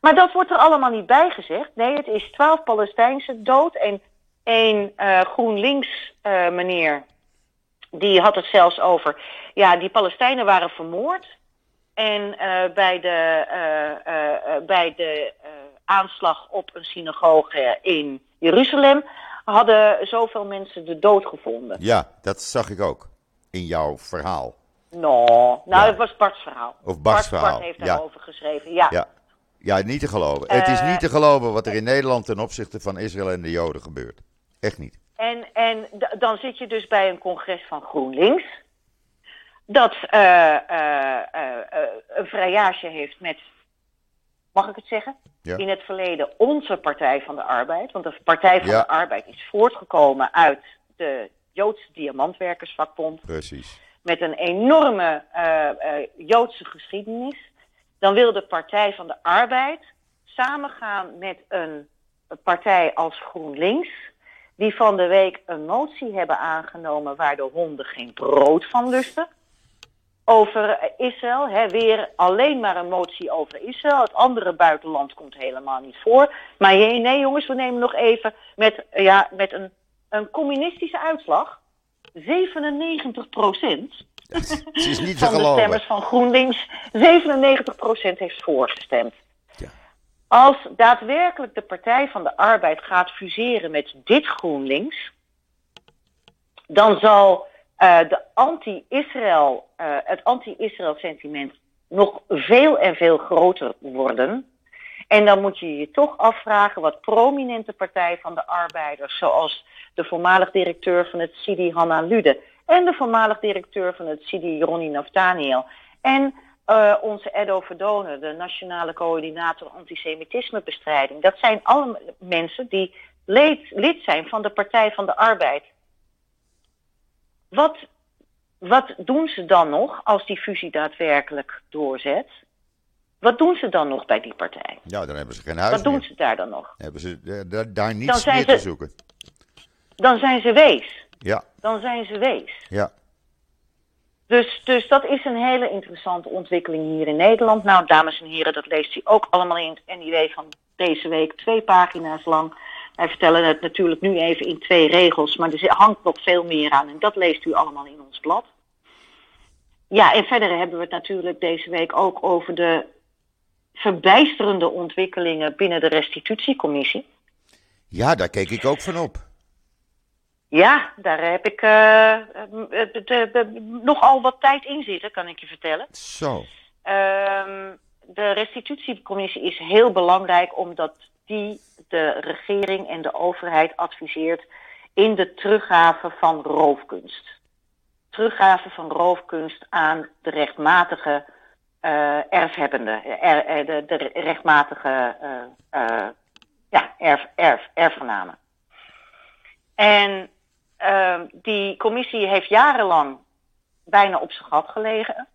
Maar dat wordt er allemaal niet bij gezegd. Nee, het is twaalf Palestijnse dood en één eh, GroenLinks eh, meneer, die had het zelfs over, ja, die Palestijnen waren vermoord. En eh, bij de, bij de aanslag op een synagoge in Jeruzalem hadden zoveel mensen de dood gevonden. Ja, dat zag ik ook in jouw verhaal. No, nou, Ja. het was Bart's verhaal. Of Bart's Bart, verhaal, Bart heeft ja. daarover geschreven, ja. Ja. Ja, niet te geloven. het is Eh, niet te geloven wat er in Nederland ten opzichte van Israël en de Joden gebeurt. Echt niet. En, en dan zit je dus bij een congres van GroenLinks. Dat eh, eh, eh, eh, een vrijage heeft met, mag ik het zeggen? Ja. In het verleden onze Partij van de Arbeid. Want de Partij van Ja. de Arbeid is voortgekomen uit de Joodse Diamantwerkersvakbond. Precies. Met een enorme eh, eh, Joodse geschiedenis. Dan wil de Partij van de Arbeid samengaan met een partij als GroenLinks. Die van de week een motie hebben aangenomen waar de honden geen brood van lusten. Over Israël. Hè, weer alleen maar een motie over Israël. Het andere buitenland komt helemaal niet voor. Maar nee, nee jongens, we nemen nog even met, eh, ja, met een, een communistische uitslag. 97 procent Het is niet van de stemmers van GroenLinks, 97% heeft voorgestemd. Ja. Als daadwerkelijk de Partij van de Arbeid gaat fuseren met dit GroenLinks, dan zal de anti-Israël, eh, het anti-Israël sentiment nog veel en veel groter worden. En dan moet je je toch afvragen wat prominente Partij van de Arbeiders, zoals de voormalig directeur van het CIDI Hanna Lude en de voormalig directeur van het CIDI Ronnie Naftaniel en eh, onze Edo Verdone, de nationale coördinator antisemitismebestrijding. Dat zijn alle mensen die lid zijn van de Partij van de Arbeid. Wat, wat doen ze dan nog als die fusie daadwerkelijk doorzet? Wat doen ze dan nog bij die partij? Ja, dan hebben ze geen huis Wat doen ze daar dan nog? Hebben ze daar, daar niets meer ze- te zoeken. Dan zijn ze wees. Ja, Dan zijn ze wees. ja. Dus, dus dat is een hele interessante ontwikkeling hier in Nederland. Nou, dames en heren, dat leest u ook allemaal in het NIW van deze week. Twee pagina's lang. Wij vertellen het natuurlijk nu even in twee regels, maar er hangt nog veel meer aan. En dat leest u allemaal in ons blad. Ja, en verder hebben we het natuurlijk deze week ook over de verbijsterende ontwikkelingen binnen de restitutiecommissie. Ja, daar keek ik ook van op. Ja, daar heb ik eh, nogal wat tijd in zitten, kan ik je vertellen. Zo. Ehm, de restitutiecommissie is heel belangrijk omdat die de regering en de overheid adviseert in de teruggave van roofkunst. Teruggave van roofkunst aan de rechtmatige eh erfhebbende, er- er- de, de rechtmatige eh, eh, ja, erf, erf, erfgenamen. En ehm, die commissie heeft jarenlang bijna op zijn gat gelegen.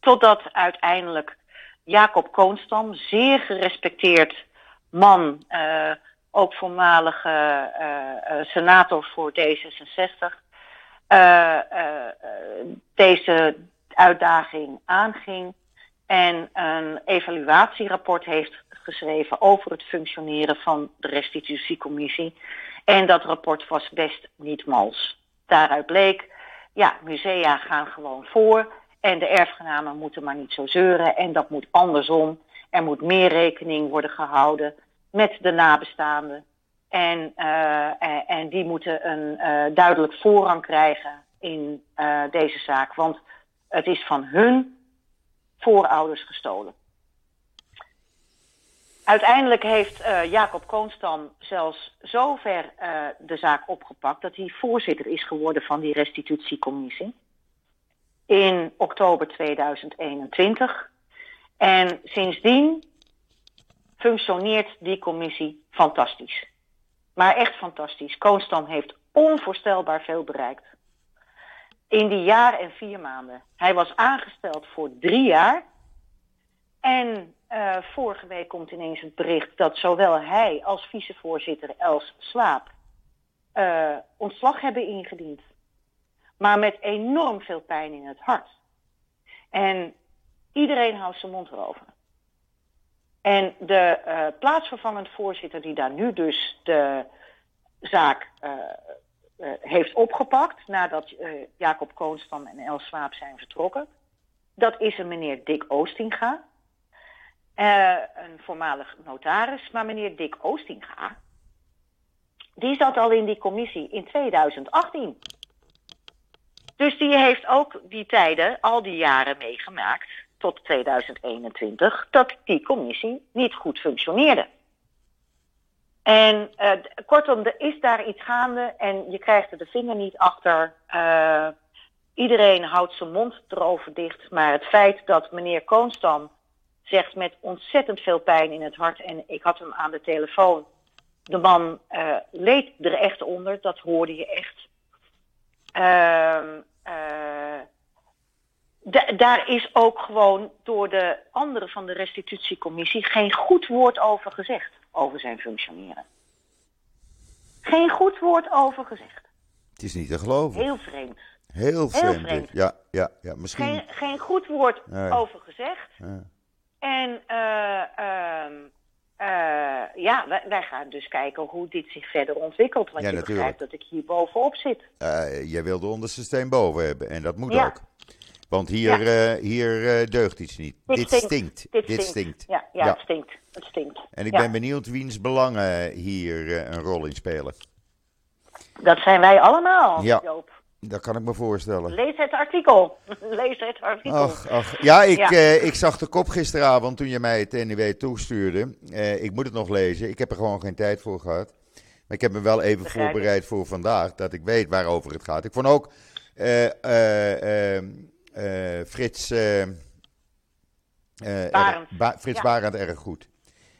Totdat uiteindelijk Jacob Koonstam, zeer gerespecteerd man, uh, ook voormalige uh, senator voor D66, deze uitdaging aanging en een evaluatierapport heeft geschreven over het functioneren van de restitutiecommissie. En dat rapport was best niet mals. Daaruit bleek, ja, musea gaan gewoon voor en de erfgenamen moeten maar niet zo zeuren en dat moet andersom. Er moet meer rekening worden gehouden met de nabestaanden. En, uh, en die moeten een uh, duidelijk voorrang krijgen in deze zaak. Want het is van hun voorouders gestolen. Uiteindelijk heeft Jacob Koonstam zelfs zover uh, de zaak opgepakt dat hij voorzitter is geworden van die restitutiecommissie in oktober 2021. En sindsdien functioneert die commissie fantastisch. Maar echt fantastisch. Koonstam heeft onvoorstelbaar veel bereikt. In die jaar en vier maanden. Hij was aangesteld voor drie jaar. En uh, vorige week komt ineens het bericht dat zowel hij als vicevoorzitter Els Slaap uh, ontslag hebben ingediend. Maar met enorm veel pijn in het hart. En iedereen houdt zijn mond erover. En de uh, plaatsvervangend voorzitter die daar nu dus de zaak heeft opgepakt nadat Jacob Koonstam en Els Slaap zijn vertrokken, dat is een meneer Dick Oostinga. Een voormalig notaris, maar meneer Dick Oostinga, die zat al in die commissie in 2018. Dus die heeft ook die tijden, al die jaren meegemaakt, tot 2021, dat die commissie niet goed functioneerde. En uh, kortom, er is daar iets gaande en je krijgt er de vinger niet achter. Uh, iedereen houdt zijn mond erover dicht, maar het feit dat meneer Koonstam zegt met ontzettend veel pijn in het hart. En ik had hem aan de telefoon. De man uh, leed er echt onder, dat hoorde je echt. Uh, daar is ook gewoon door de anderen van de restitutiecommissie geen goed woord over gezegd, over zijn functioneren. Geen goed woord over gezegd. Het is niet te geloven. Heel vreemd. Heel vreemd. Heel vreemd. Ja, ja, ja, misschien. Geen, geen goed woord nee. over gezegd. Ja. En uh, uh, uh, ja, wij, wij, gaan dus kijken hoe dit zich verder ontwikkelt. Want ja, je natuurlijk. begrijpt dat ik hier bovenop zit. jij wil de onderste steen boven hebben en dat moet ja. ook. Want hier, ja. hier deugt iets niet. Dit, dit stinkt. stinkt. Dit, dit stinkt. stinkt. Ja, ja, het stinkt. Het stinkt. En ik ben benieuwd wiens belangen hier een rol in spelen. Dat zijn wij allemaal, ja. Joop. Dat kan ik me voorstellen. Lees het artikel. Lees het artikel. Ach, ach. Ja, ik, ja. Uh, ik zag de kop gisteravond toen je mij het NIW toestuurde. Uh, ik moet het nog lezen. Ik heb er gewoon geen tijd voor gehad. Maar ik heb me wel even Begrijp voorbereid ik. voor vandaag. Dat ik weet waarover het gaat. Ik vond ook uh, Frits, Barend. ba Frits Ja. Barend erg goed.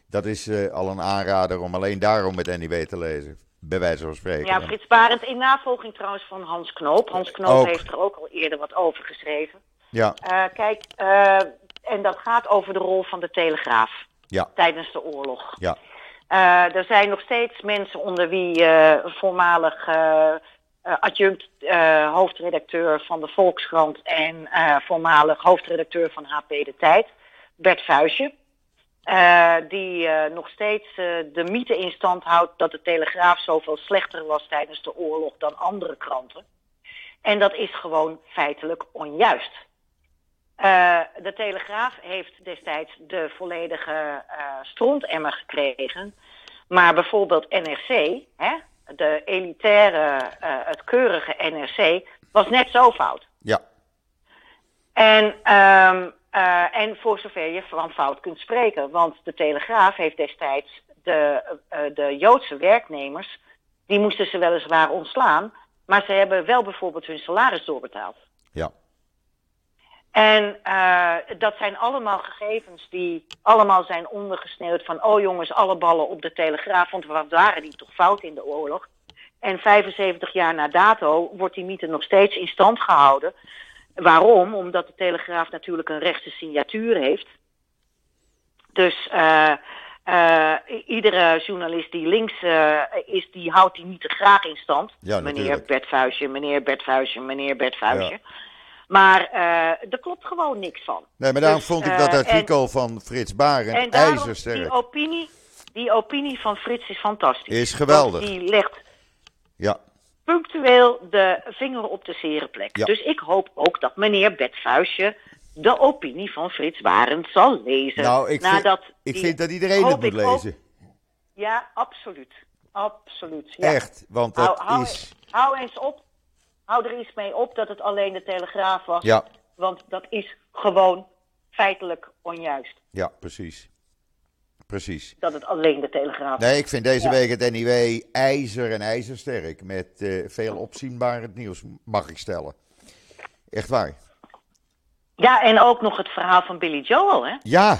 Dat is al een aanrader om alleen daarom het NIW te lezen. Bij wijze van spreken. Ja, Frits Barend in navolging trouwens van Hans Knoop. Hans Knoop Ook. heeft er ook al eerder wat over geschreven. Ja, Uh, kijk, uh, en dat gaat over de rol van de Telegraaf ja, tijdens de oorlog. ja. Uh, er zijn nog steeds mensen onder wie voormalig adjunct hoofdredacteur van de Volkskrant en voormalig hoofdredacteur van HP De Tijd, Bert Vuijsje. Uh, die uh, nog steeds uh, de mythe in stand houdt dat de Telegraaf zoveel slechter was tijdens de oorlog dan andere kranten. En dat is gewoon feitelijk onjuist. de Telegraaf heeft destijds de volledige strontemmer gekregen. Maar bijvoorbeeld NRC, hè, de elitaire, het keurige NRC, was net zo fout. Ja. En um, uh, en voor zover je van fout kunt spreken. Want de Telegraaf heeft destijds de, uh, de Joodse werknemers, die moesten ze weliswaar ontslaan, maar ze hebben wel bijvoorbeeld hun salaris doorbetaald. Ja. En uh, dat zijn allemaal gegevens die allemaal zijn ondergesneeuwd van, oh jongens, alle ballen op de Telegraaf, want wat waren die toch fout in de oorlog? En 75 jaar na dato wordt die mythe nog steeds in stand gehouden. Waarom? Omdat de Telegraaf natuurlijk een rechtse signatuur heeft. Dus uh, uh, iedere journalist die links uh, is, die houdt die mythe graag in stand. Ja, meneer. Bert Vuijsje, meneer Bert Vuijsje, meneer Bert Vuijsje. Maar er klopt gewoon niks van. Nee, maar daarom Dus, vond ik dat eh, artikel van Frits Barend En daarom, die ijzersterk. opinie, die opinie van Frits is fantastisch. Is geweldig. Want die legt Ja, punctueel de vinger op de zere plek. Ja. Dus ik hoop ook dat meneer Bert Vuijsje de opinie van Frits Barend zal lezen. nou, ik, vind, ik die- vind dat iedereen het moet ook- lezen. Ja, absoluut. Absoluut. Ja. Echt, want Hou, dat hou, is... hou eens op. Hou er eens mee op dat het alleen de Telegraaf was. Ja, Want dat is gewoon feitelijk onjuist. ja, precies. Precies. Dat het alleen de Telegraaf was. Nee, ik vind deze Ja. week het NIW ijzer en ijzersterk. Met eh, veel opzienbaar het nieuws, mag ik stellen. Echt waar. Ja, en ook nog het verhaal van Billy Joel, hè? Ja,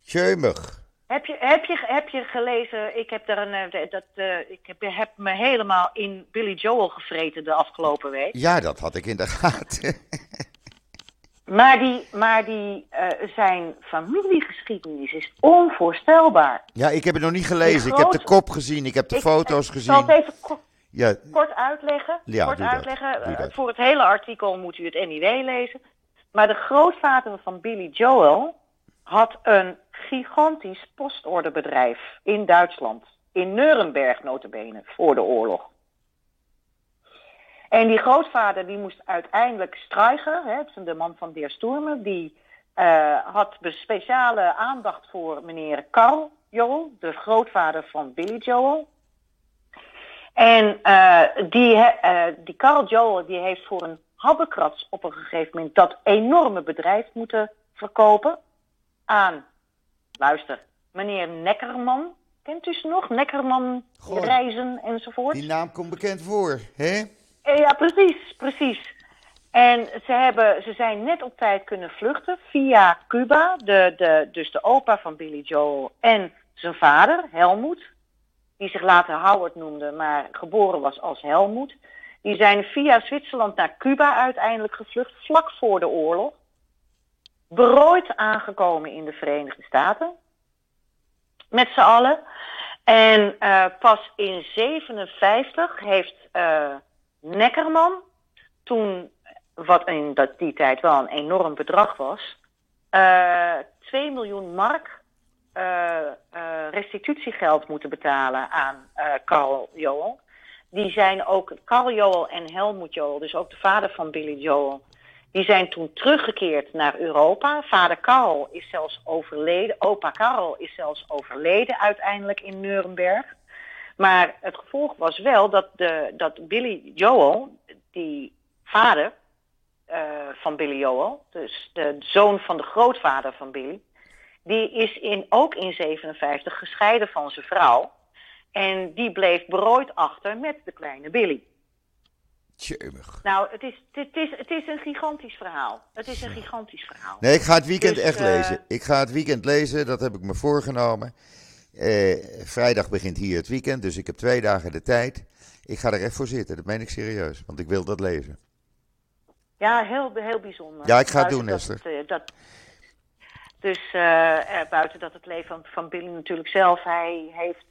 jeumig. Heb je, heb je, heb je gelezen? Ik heb, daar een, eh, dat, eh, ik heb, heb me helemaal in Billy Joel gevreten de afgelopen week. Ja, dat had ik in de gaten. Maar die, maar die eh, zijn familiegeschiedenis is onvoorstelbaar. ja, ik heb het nog niet gelezen. Ik heb de kop gezien, ik heb de Ik- foto's Ik zal het gezien. even ko- Ja, kort uitleggen. Ja, kort dat. uitleggen. Eh. Voor het hele artikel moet u het NIW lezen. Maar de grootvader van Billy Joel had een gigantisch postorderbedrijf in Duitsland. In Nuremberg notabene, voor de oorlog. En die grootvader die moest uiteindelijk Streicher, hè, de man van Der Sturme, die eh, had speciale aandacht voor meneer Karl Joel, de grootvader van Billy Joel. En eh, die, eh, die Carl Joel die heeft voor een habbekrats op een gegeven moment dat enorme bedrijf moeten verkopen aan, luister, meneer Neckerman. Kent u ze nog? Neckerman, Goh. reizen enzovoort. die naam komt bekend voor, hè? Eh, Ja, precies, precies. En ze, hebben, ze zijn net op tijd kunnen vluchten via Cuba. De, de, dus de opa van Billy Joel en zijn vader, Helmoet. Die zich later Howard noemde, maar geboren was als Helmoet. Die zijn via Zwitserland naar Cuba uiteindelijk gevlucht, vlak voor de oorlog. Berooid aangekomen in de Verenigde Staten. Met z'n allen. En eh, pas in 57 heeft eh, Neckerman, toen, wat in dat, die tijd wel een enorm bedrag was, eh 2 miljoen mark eh, eh, restitutiegeld moeten betalen aan Carl Joel. Die zijn ook, Carl Joel en Helmut Joel, dus ook de vader van Billy Joel, die zijn toen teruggekeerd naar Europa. Vader Karl is zelfs overleden, opa Karl is zelfs overleden uiteindelijk in Nuremberg. Maar het gevolg was wel dat, de, dat Billy Joel, die vader eh, van Billy Joel, dus de zoon van de grootvader van Billy, die is in, ook in 57 gescheiden van zijn vrouw. En die bleef berooid achter met de kleine Billy. Jeumig. Nou, het is, het, is, het is een gigantisch verhaal. Het is een gigantisch verhaal. Nee, ik ga het weekend Dus, echt eh, lezen. Ik ga het weekend lezen, dat heb ik me voorgenomen. Eh, vrijdag begint hier het weekend, dus ik heb twee dagen de tijd. Ik ga er echt voor zitten, dat meen ik serieus, want ik wil dat lezen. Ja, heel, heel bijzonder. Ja, ik ga het doen, dat Esther. het, eh, dat, dus eh, buiten dat het leven van, van Billy natuurlijk zelf, hij heeft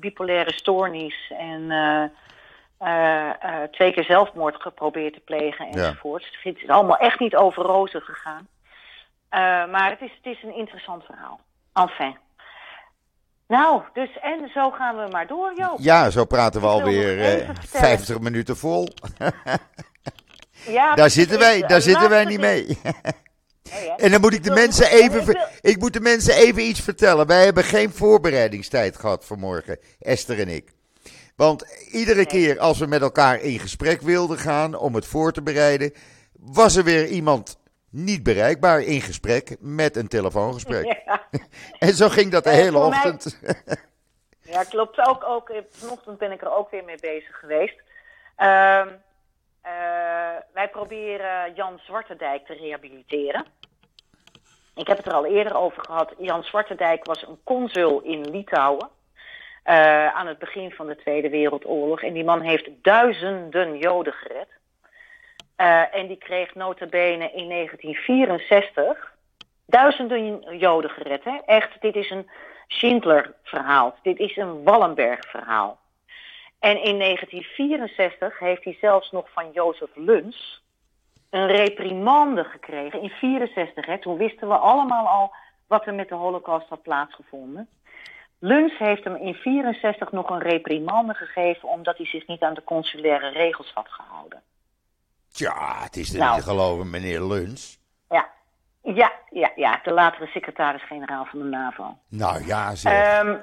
bipolaire stoornis en twee keer zelfmoord geprobeerd te plegen enzovoorts. Het is allemaal echt niet over rozen gegaan. Maar het is, het is een interessant verhaal. Enfin. Nou, dus en zo gaan we maar door, Joop. Ja, zo praten we alweer nog eh, even vertellen. 50 minuten vol. Ja, Daar zitten wij, daar zitten wij niet mee. Nee, hè? En dan moet ik de mensen even, ik ver- wil- ik moet de mensen even iets vertellen. Wij hebben geen voorbereidingstijd gehad vanmorgen, Esther en ik. Want iedere keer als we met elkaar in gesprek wilden gaan om het voor te bereiden, was er weer iemand niet bereikbaar in gesprek met een telefoongesprek. Ja. En zo ging dat de hele mij- ochtend. Ja, klopt. Ook, ook, eh, vanochtend ben ik er ook weer mee bezig geweest. Ehm, eh, wij proberen Jan Zwartendijk te rehabiliteren. Ik heb het er al eerder over gehad. Jan Zwartendijk was een consul in Litouwen. eh, aan het begin van de Tweede Wereldoorlog. En die man heeft duizenden Joden gered. Eh, en die kreeg notabene in 1964 duizenden Joden gered. Hè? Echt, dit is een Schindler-verhaal. Dit is een Wallenberg-verhaal. En in 1964 heeft hij zelfs nog van Jozef Luns een reprimande gekregen. In 64, hè, toen wisten we allemaal al wat er met de holocaust had plaatsgevonden. Luns heeft hem in 64 nog een reprimande gegeven omdat hij zich niet aan de consulaire regels had gehouden. Tja, het is er Nou. niet te geloven, meneer Luns. Ja, ja, ja, ja de latere secretaris-generaal van de NAVO. Nou ja, zeg. Ehm,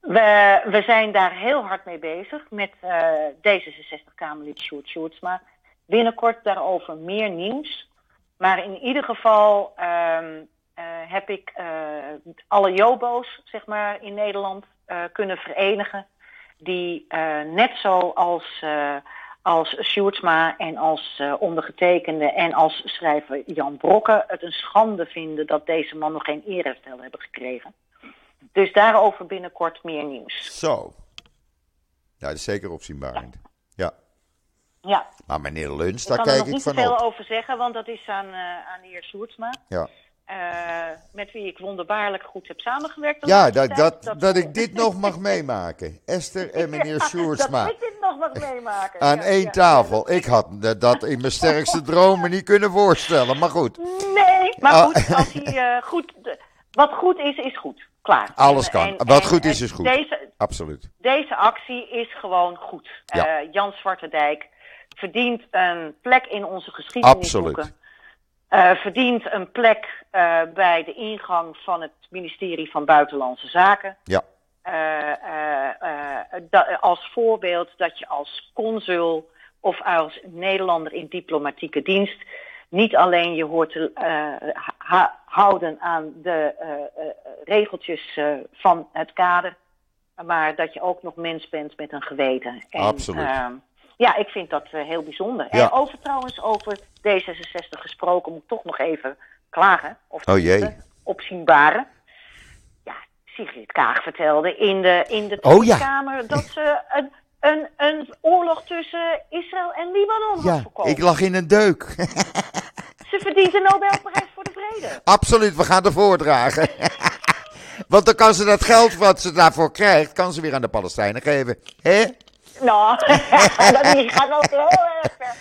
we, we zijn daar heel hard mee bezig met eh, D66-Kamerlid Sjoerd Sjoerdsma. Binnenkort daarover meer nieuws. Maar in ieder geval ehm, eh, heb ik eh, alle Jobo's zeg maar, in Nederland kunnen verenigen. Die net zo als, Sjoerdsma en als eh, ondergetekende en als schrijver Jan Brokke het een schande vinden dat deze man nog geen eerherstel hebben gekregen. Dus daarover binnenkort meer nieuws. Zo. Ja, dat is zeker opzienbarend. Ja. Ja, Maar meneer Luns, ik daar kan er kijk nog ik niet van veel op. over zeggen, want dat is aan, eh, aan de heer Sjoerdsma. Ja, eh, met wie ik wonderbaarlijk goed heb samengewerkt. ja dat, dat, dat ik dit nog mag meemaken. Esther en meneer Sjoerdsma. Dat ik dit nog mag meemaken. Aan Ja, één ja. tafel. Ik had dat in mijn sterkste dromen niet kunnen voorstellen. Maar goed, Nee, maar Ah. goed, als hij eh, goed... Wat goed is, is goed. Klaar. Alles kan. en- Wat en- goed is, is goed. Deze, absoluut. Deze actie is gewoon goed. Ja. Eh, Jan Zwartendijk verdient een plek in onze geschiedenisboeken. Absoluut. Eh, verdient een plek eh, bij de ingang van het ministerie van Buitenlandse Zaken. Ja, Eh, eh, eh, als voorbeeld dat je als consul of als Nederlander in diplomatieke dienst niet alleen je hoort te ha- houden aan de eh, eh, regeltjes van het kader, maar dat je ook nog mens bent met een geweten. En, Absoluut. ehm, ja, ik vind dat heel bijzonder. Ja. En over trouwens over D66 gesproken moet ik toch nog even klagen. Of Oh jee. opzienbare. Sigrid Kaag vertelde in de, in de Oh ja. Kamer dat ze een, een, een oorlog tussen Israël en Libanon had ja voorkomen. ik lag in een deuk. Ze verdient de Nobelprijs voor de Vrede. Absoluut, we gaan ervoor dragen. Want dan kan ze dat geld wat ze daarvoor krijgt, kan ze weer aan de Palestijnen geven. Hè? Nou, dat gaat wel heel erg ver.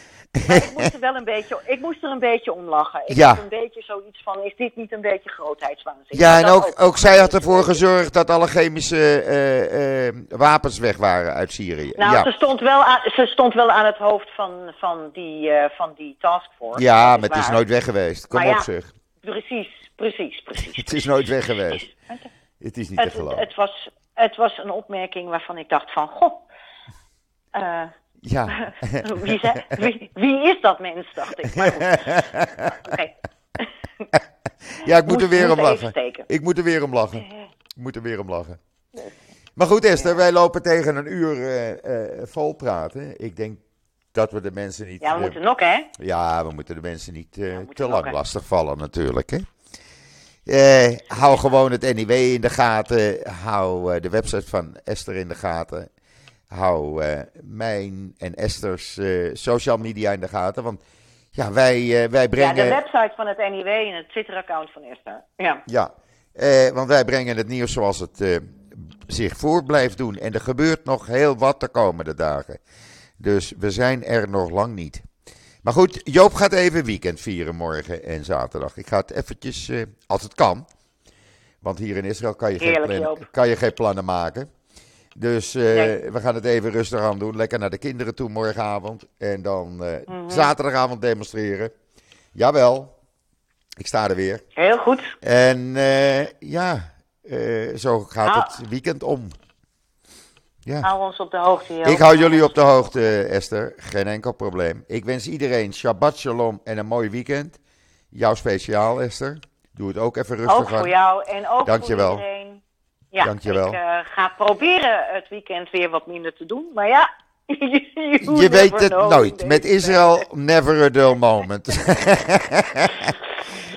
Maar ik moest er wel een beetje, ik moest er een beetje om lachen. Ik Ja. had een beetje zoiets van, is dit niet een beetje grootheidswaanzin? Ja, en ook, ook zij had ervoor gezorgd dat alle chemische eh, eh, wapens weg waren uit Syrië. Nou, ja. ze, stond wel aan, ze stond wel aan het hoofd van, van, die, eh, van die taskforce. ja, maar het is nooit weg geweest. Kom Maar op ja. zeg. Precies, precies, precies. Het is nooit weg geweest. Het is niet te Het, het, geloven. het was, het was een opmerking waarvan ik dacht van, goh, Ja. wie, zei- wie, wie is dat mens, dacht ik. Maar goed. Ja, ik moet er weer om lachen. Ik moet er weer om lachen. Ik moet er weer om lachen. Maar goed, Esther, wij lopen tegen een uur eh, eh, vol praten. Ik denk dat we de mensen niet. Ja, we eh, moeten nog, hè? Ja, we moeten de mensen niet te lang lastigvallen natuurlijk. Hè? Hou gewoon het NIW in de gaten. Hou de website van Esther in de gaten. Hou eh, mijn en Esther's eh, social media in de gaten. Want ja, wij, eh, wij Ja, brengen... de website van het NIW en het Twitter-account van Esther. Ja. Ja, want wij brengen het nieuws zoals het zich voor blijft doen. En er gebeurt nog heel wat de komende dagen. Dus we zijn er nog lang niet. Maar goed, Joop gaat even weekend vieren morgen en zaterdag. Ik ga het eventjes, als het kan. Want hier in Israël kan je, geen, plannen, kan je geen plannen maken. Dus eh, Nee. we gaan het even rustig aan doen. Lekker naar de kinderen toe morgenavond. En dan eh, Mhm. zaterdagavond demonstreren. Jawel, ik sta er weer. Heel goed. En eh, ja, zo gaat het weekend om. Ja. Hou ons op de hoogte. Ik hou jullie op de hoogte, Esther. Geen enkel probleem. Ik wens iedereen Shabbat Shalom en een mooi weekend. Jou speciaal, Esther. Doe het ook even rustig Ook aan. voor jou en ook Dankjewel. voor iedereen. Ja, Dankjewel. ik eh, ga proberen het weekend weer wat minder te doen. Maar ja, Je weet het nooit. Met Israël, never a dull moment.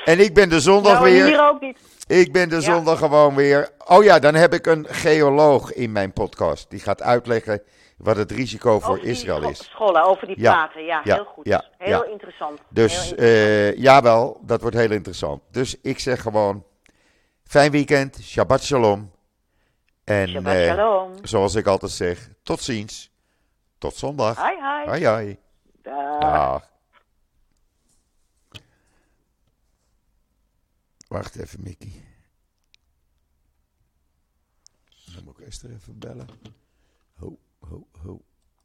en ik ben de zondag Nou, weer. hier ook niet. Ik ben de Ja. zondag gewoon weer. Oh ja, dan heb ik een geoloog in mijn podcast. Die gaat uitleggen wat het risico voor Over Israël is. Scholen, over die platen. Ja, ja, heel goed. ja, heel interessant. Dus Heel interessant. eh jawel, dat wordt heel interessant. Dus ik zeg gewoon, fijn weekend, Shabbat Shalom. En eh, zoals ik altijd zeg, tot ziens. Tot zondag. Hoi, hoi. Dag. Dag. Wacht even, Mickey. Dan moet ik Esther even bellen. Oh.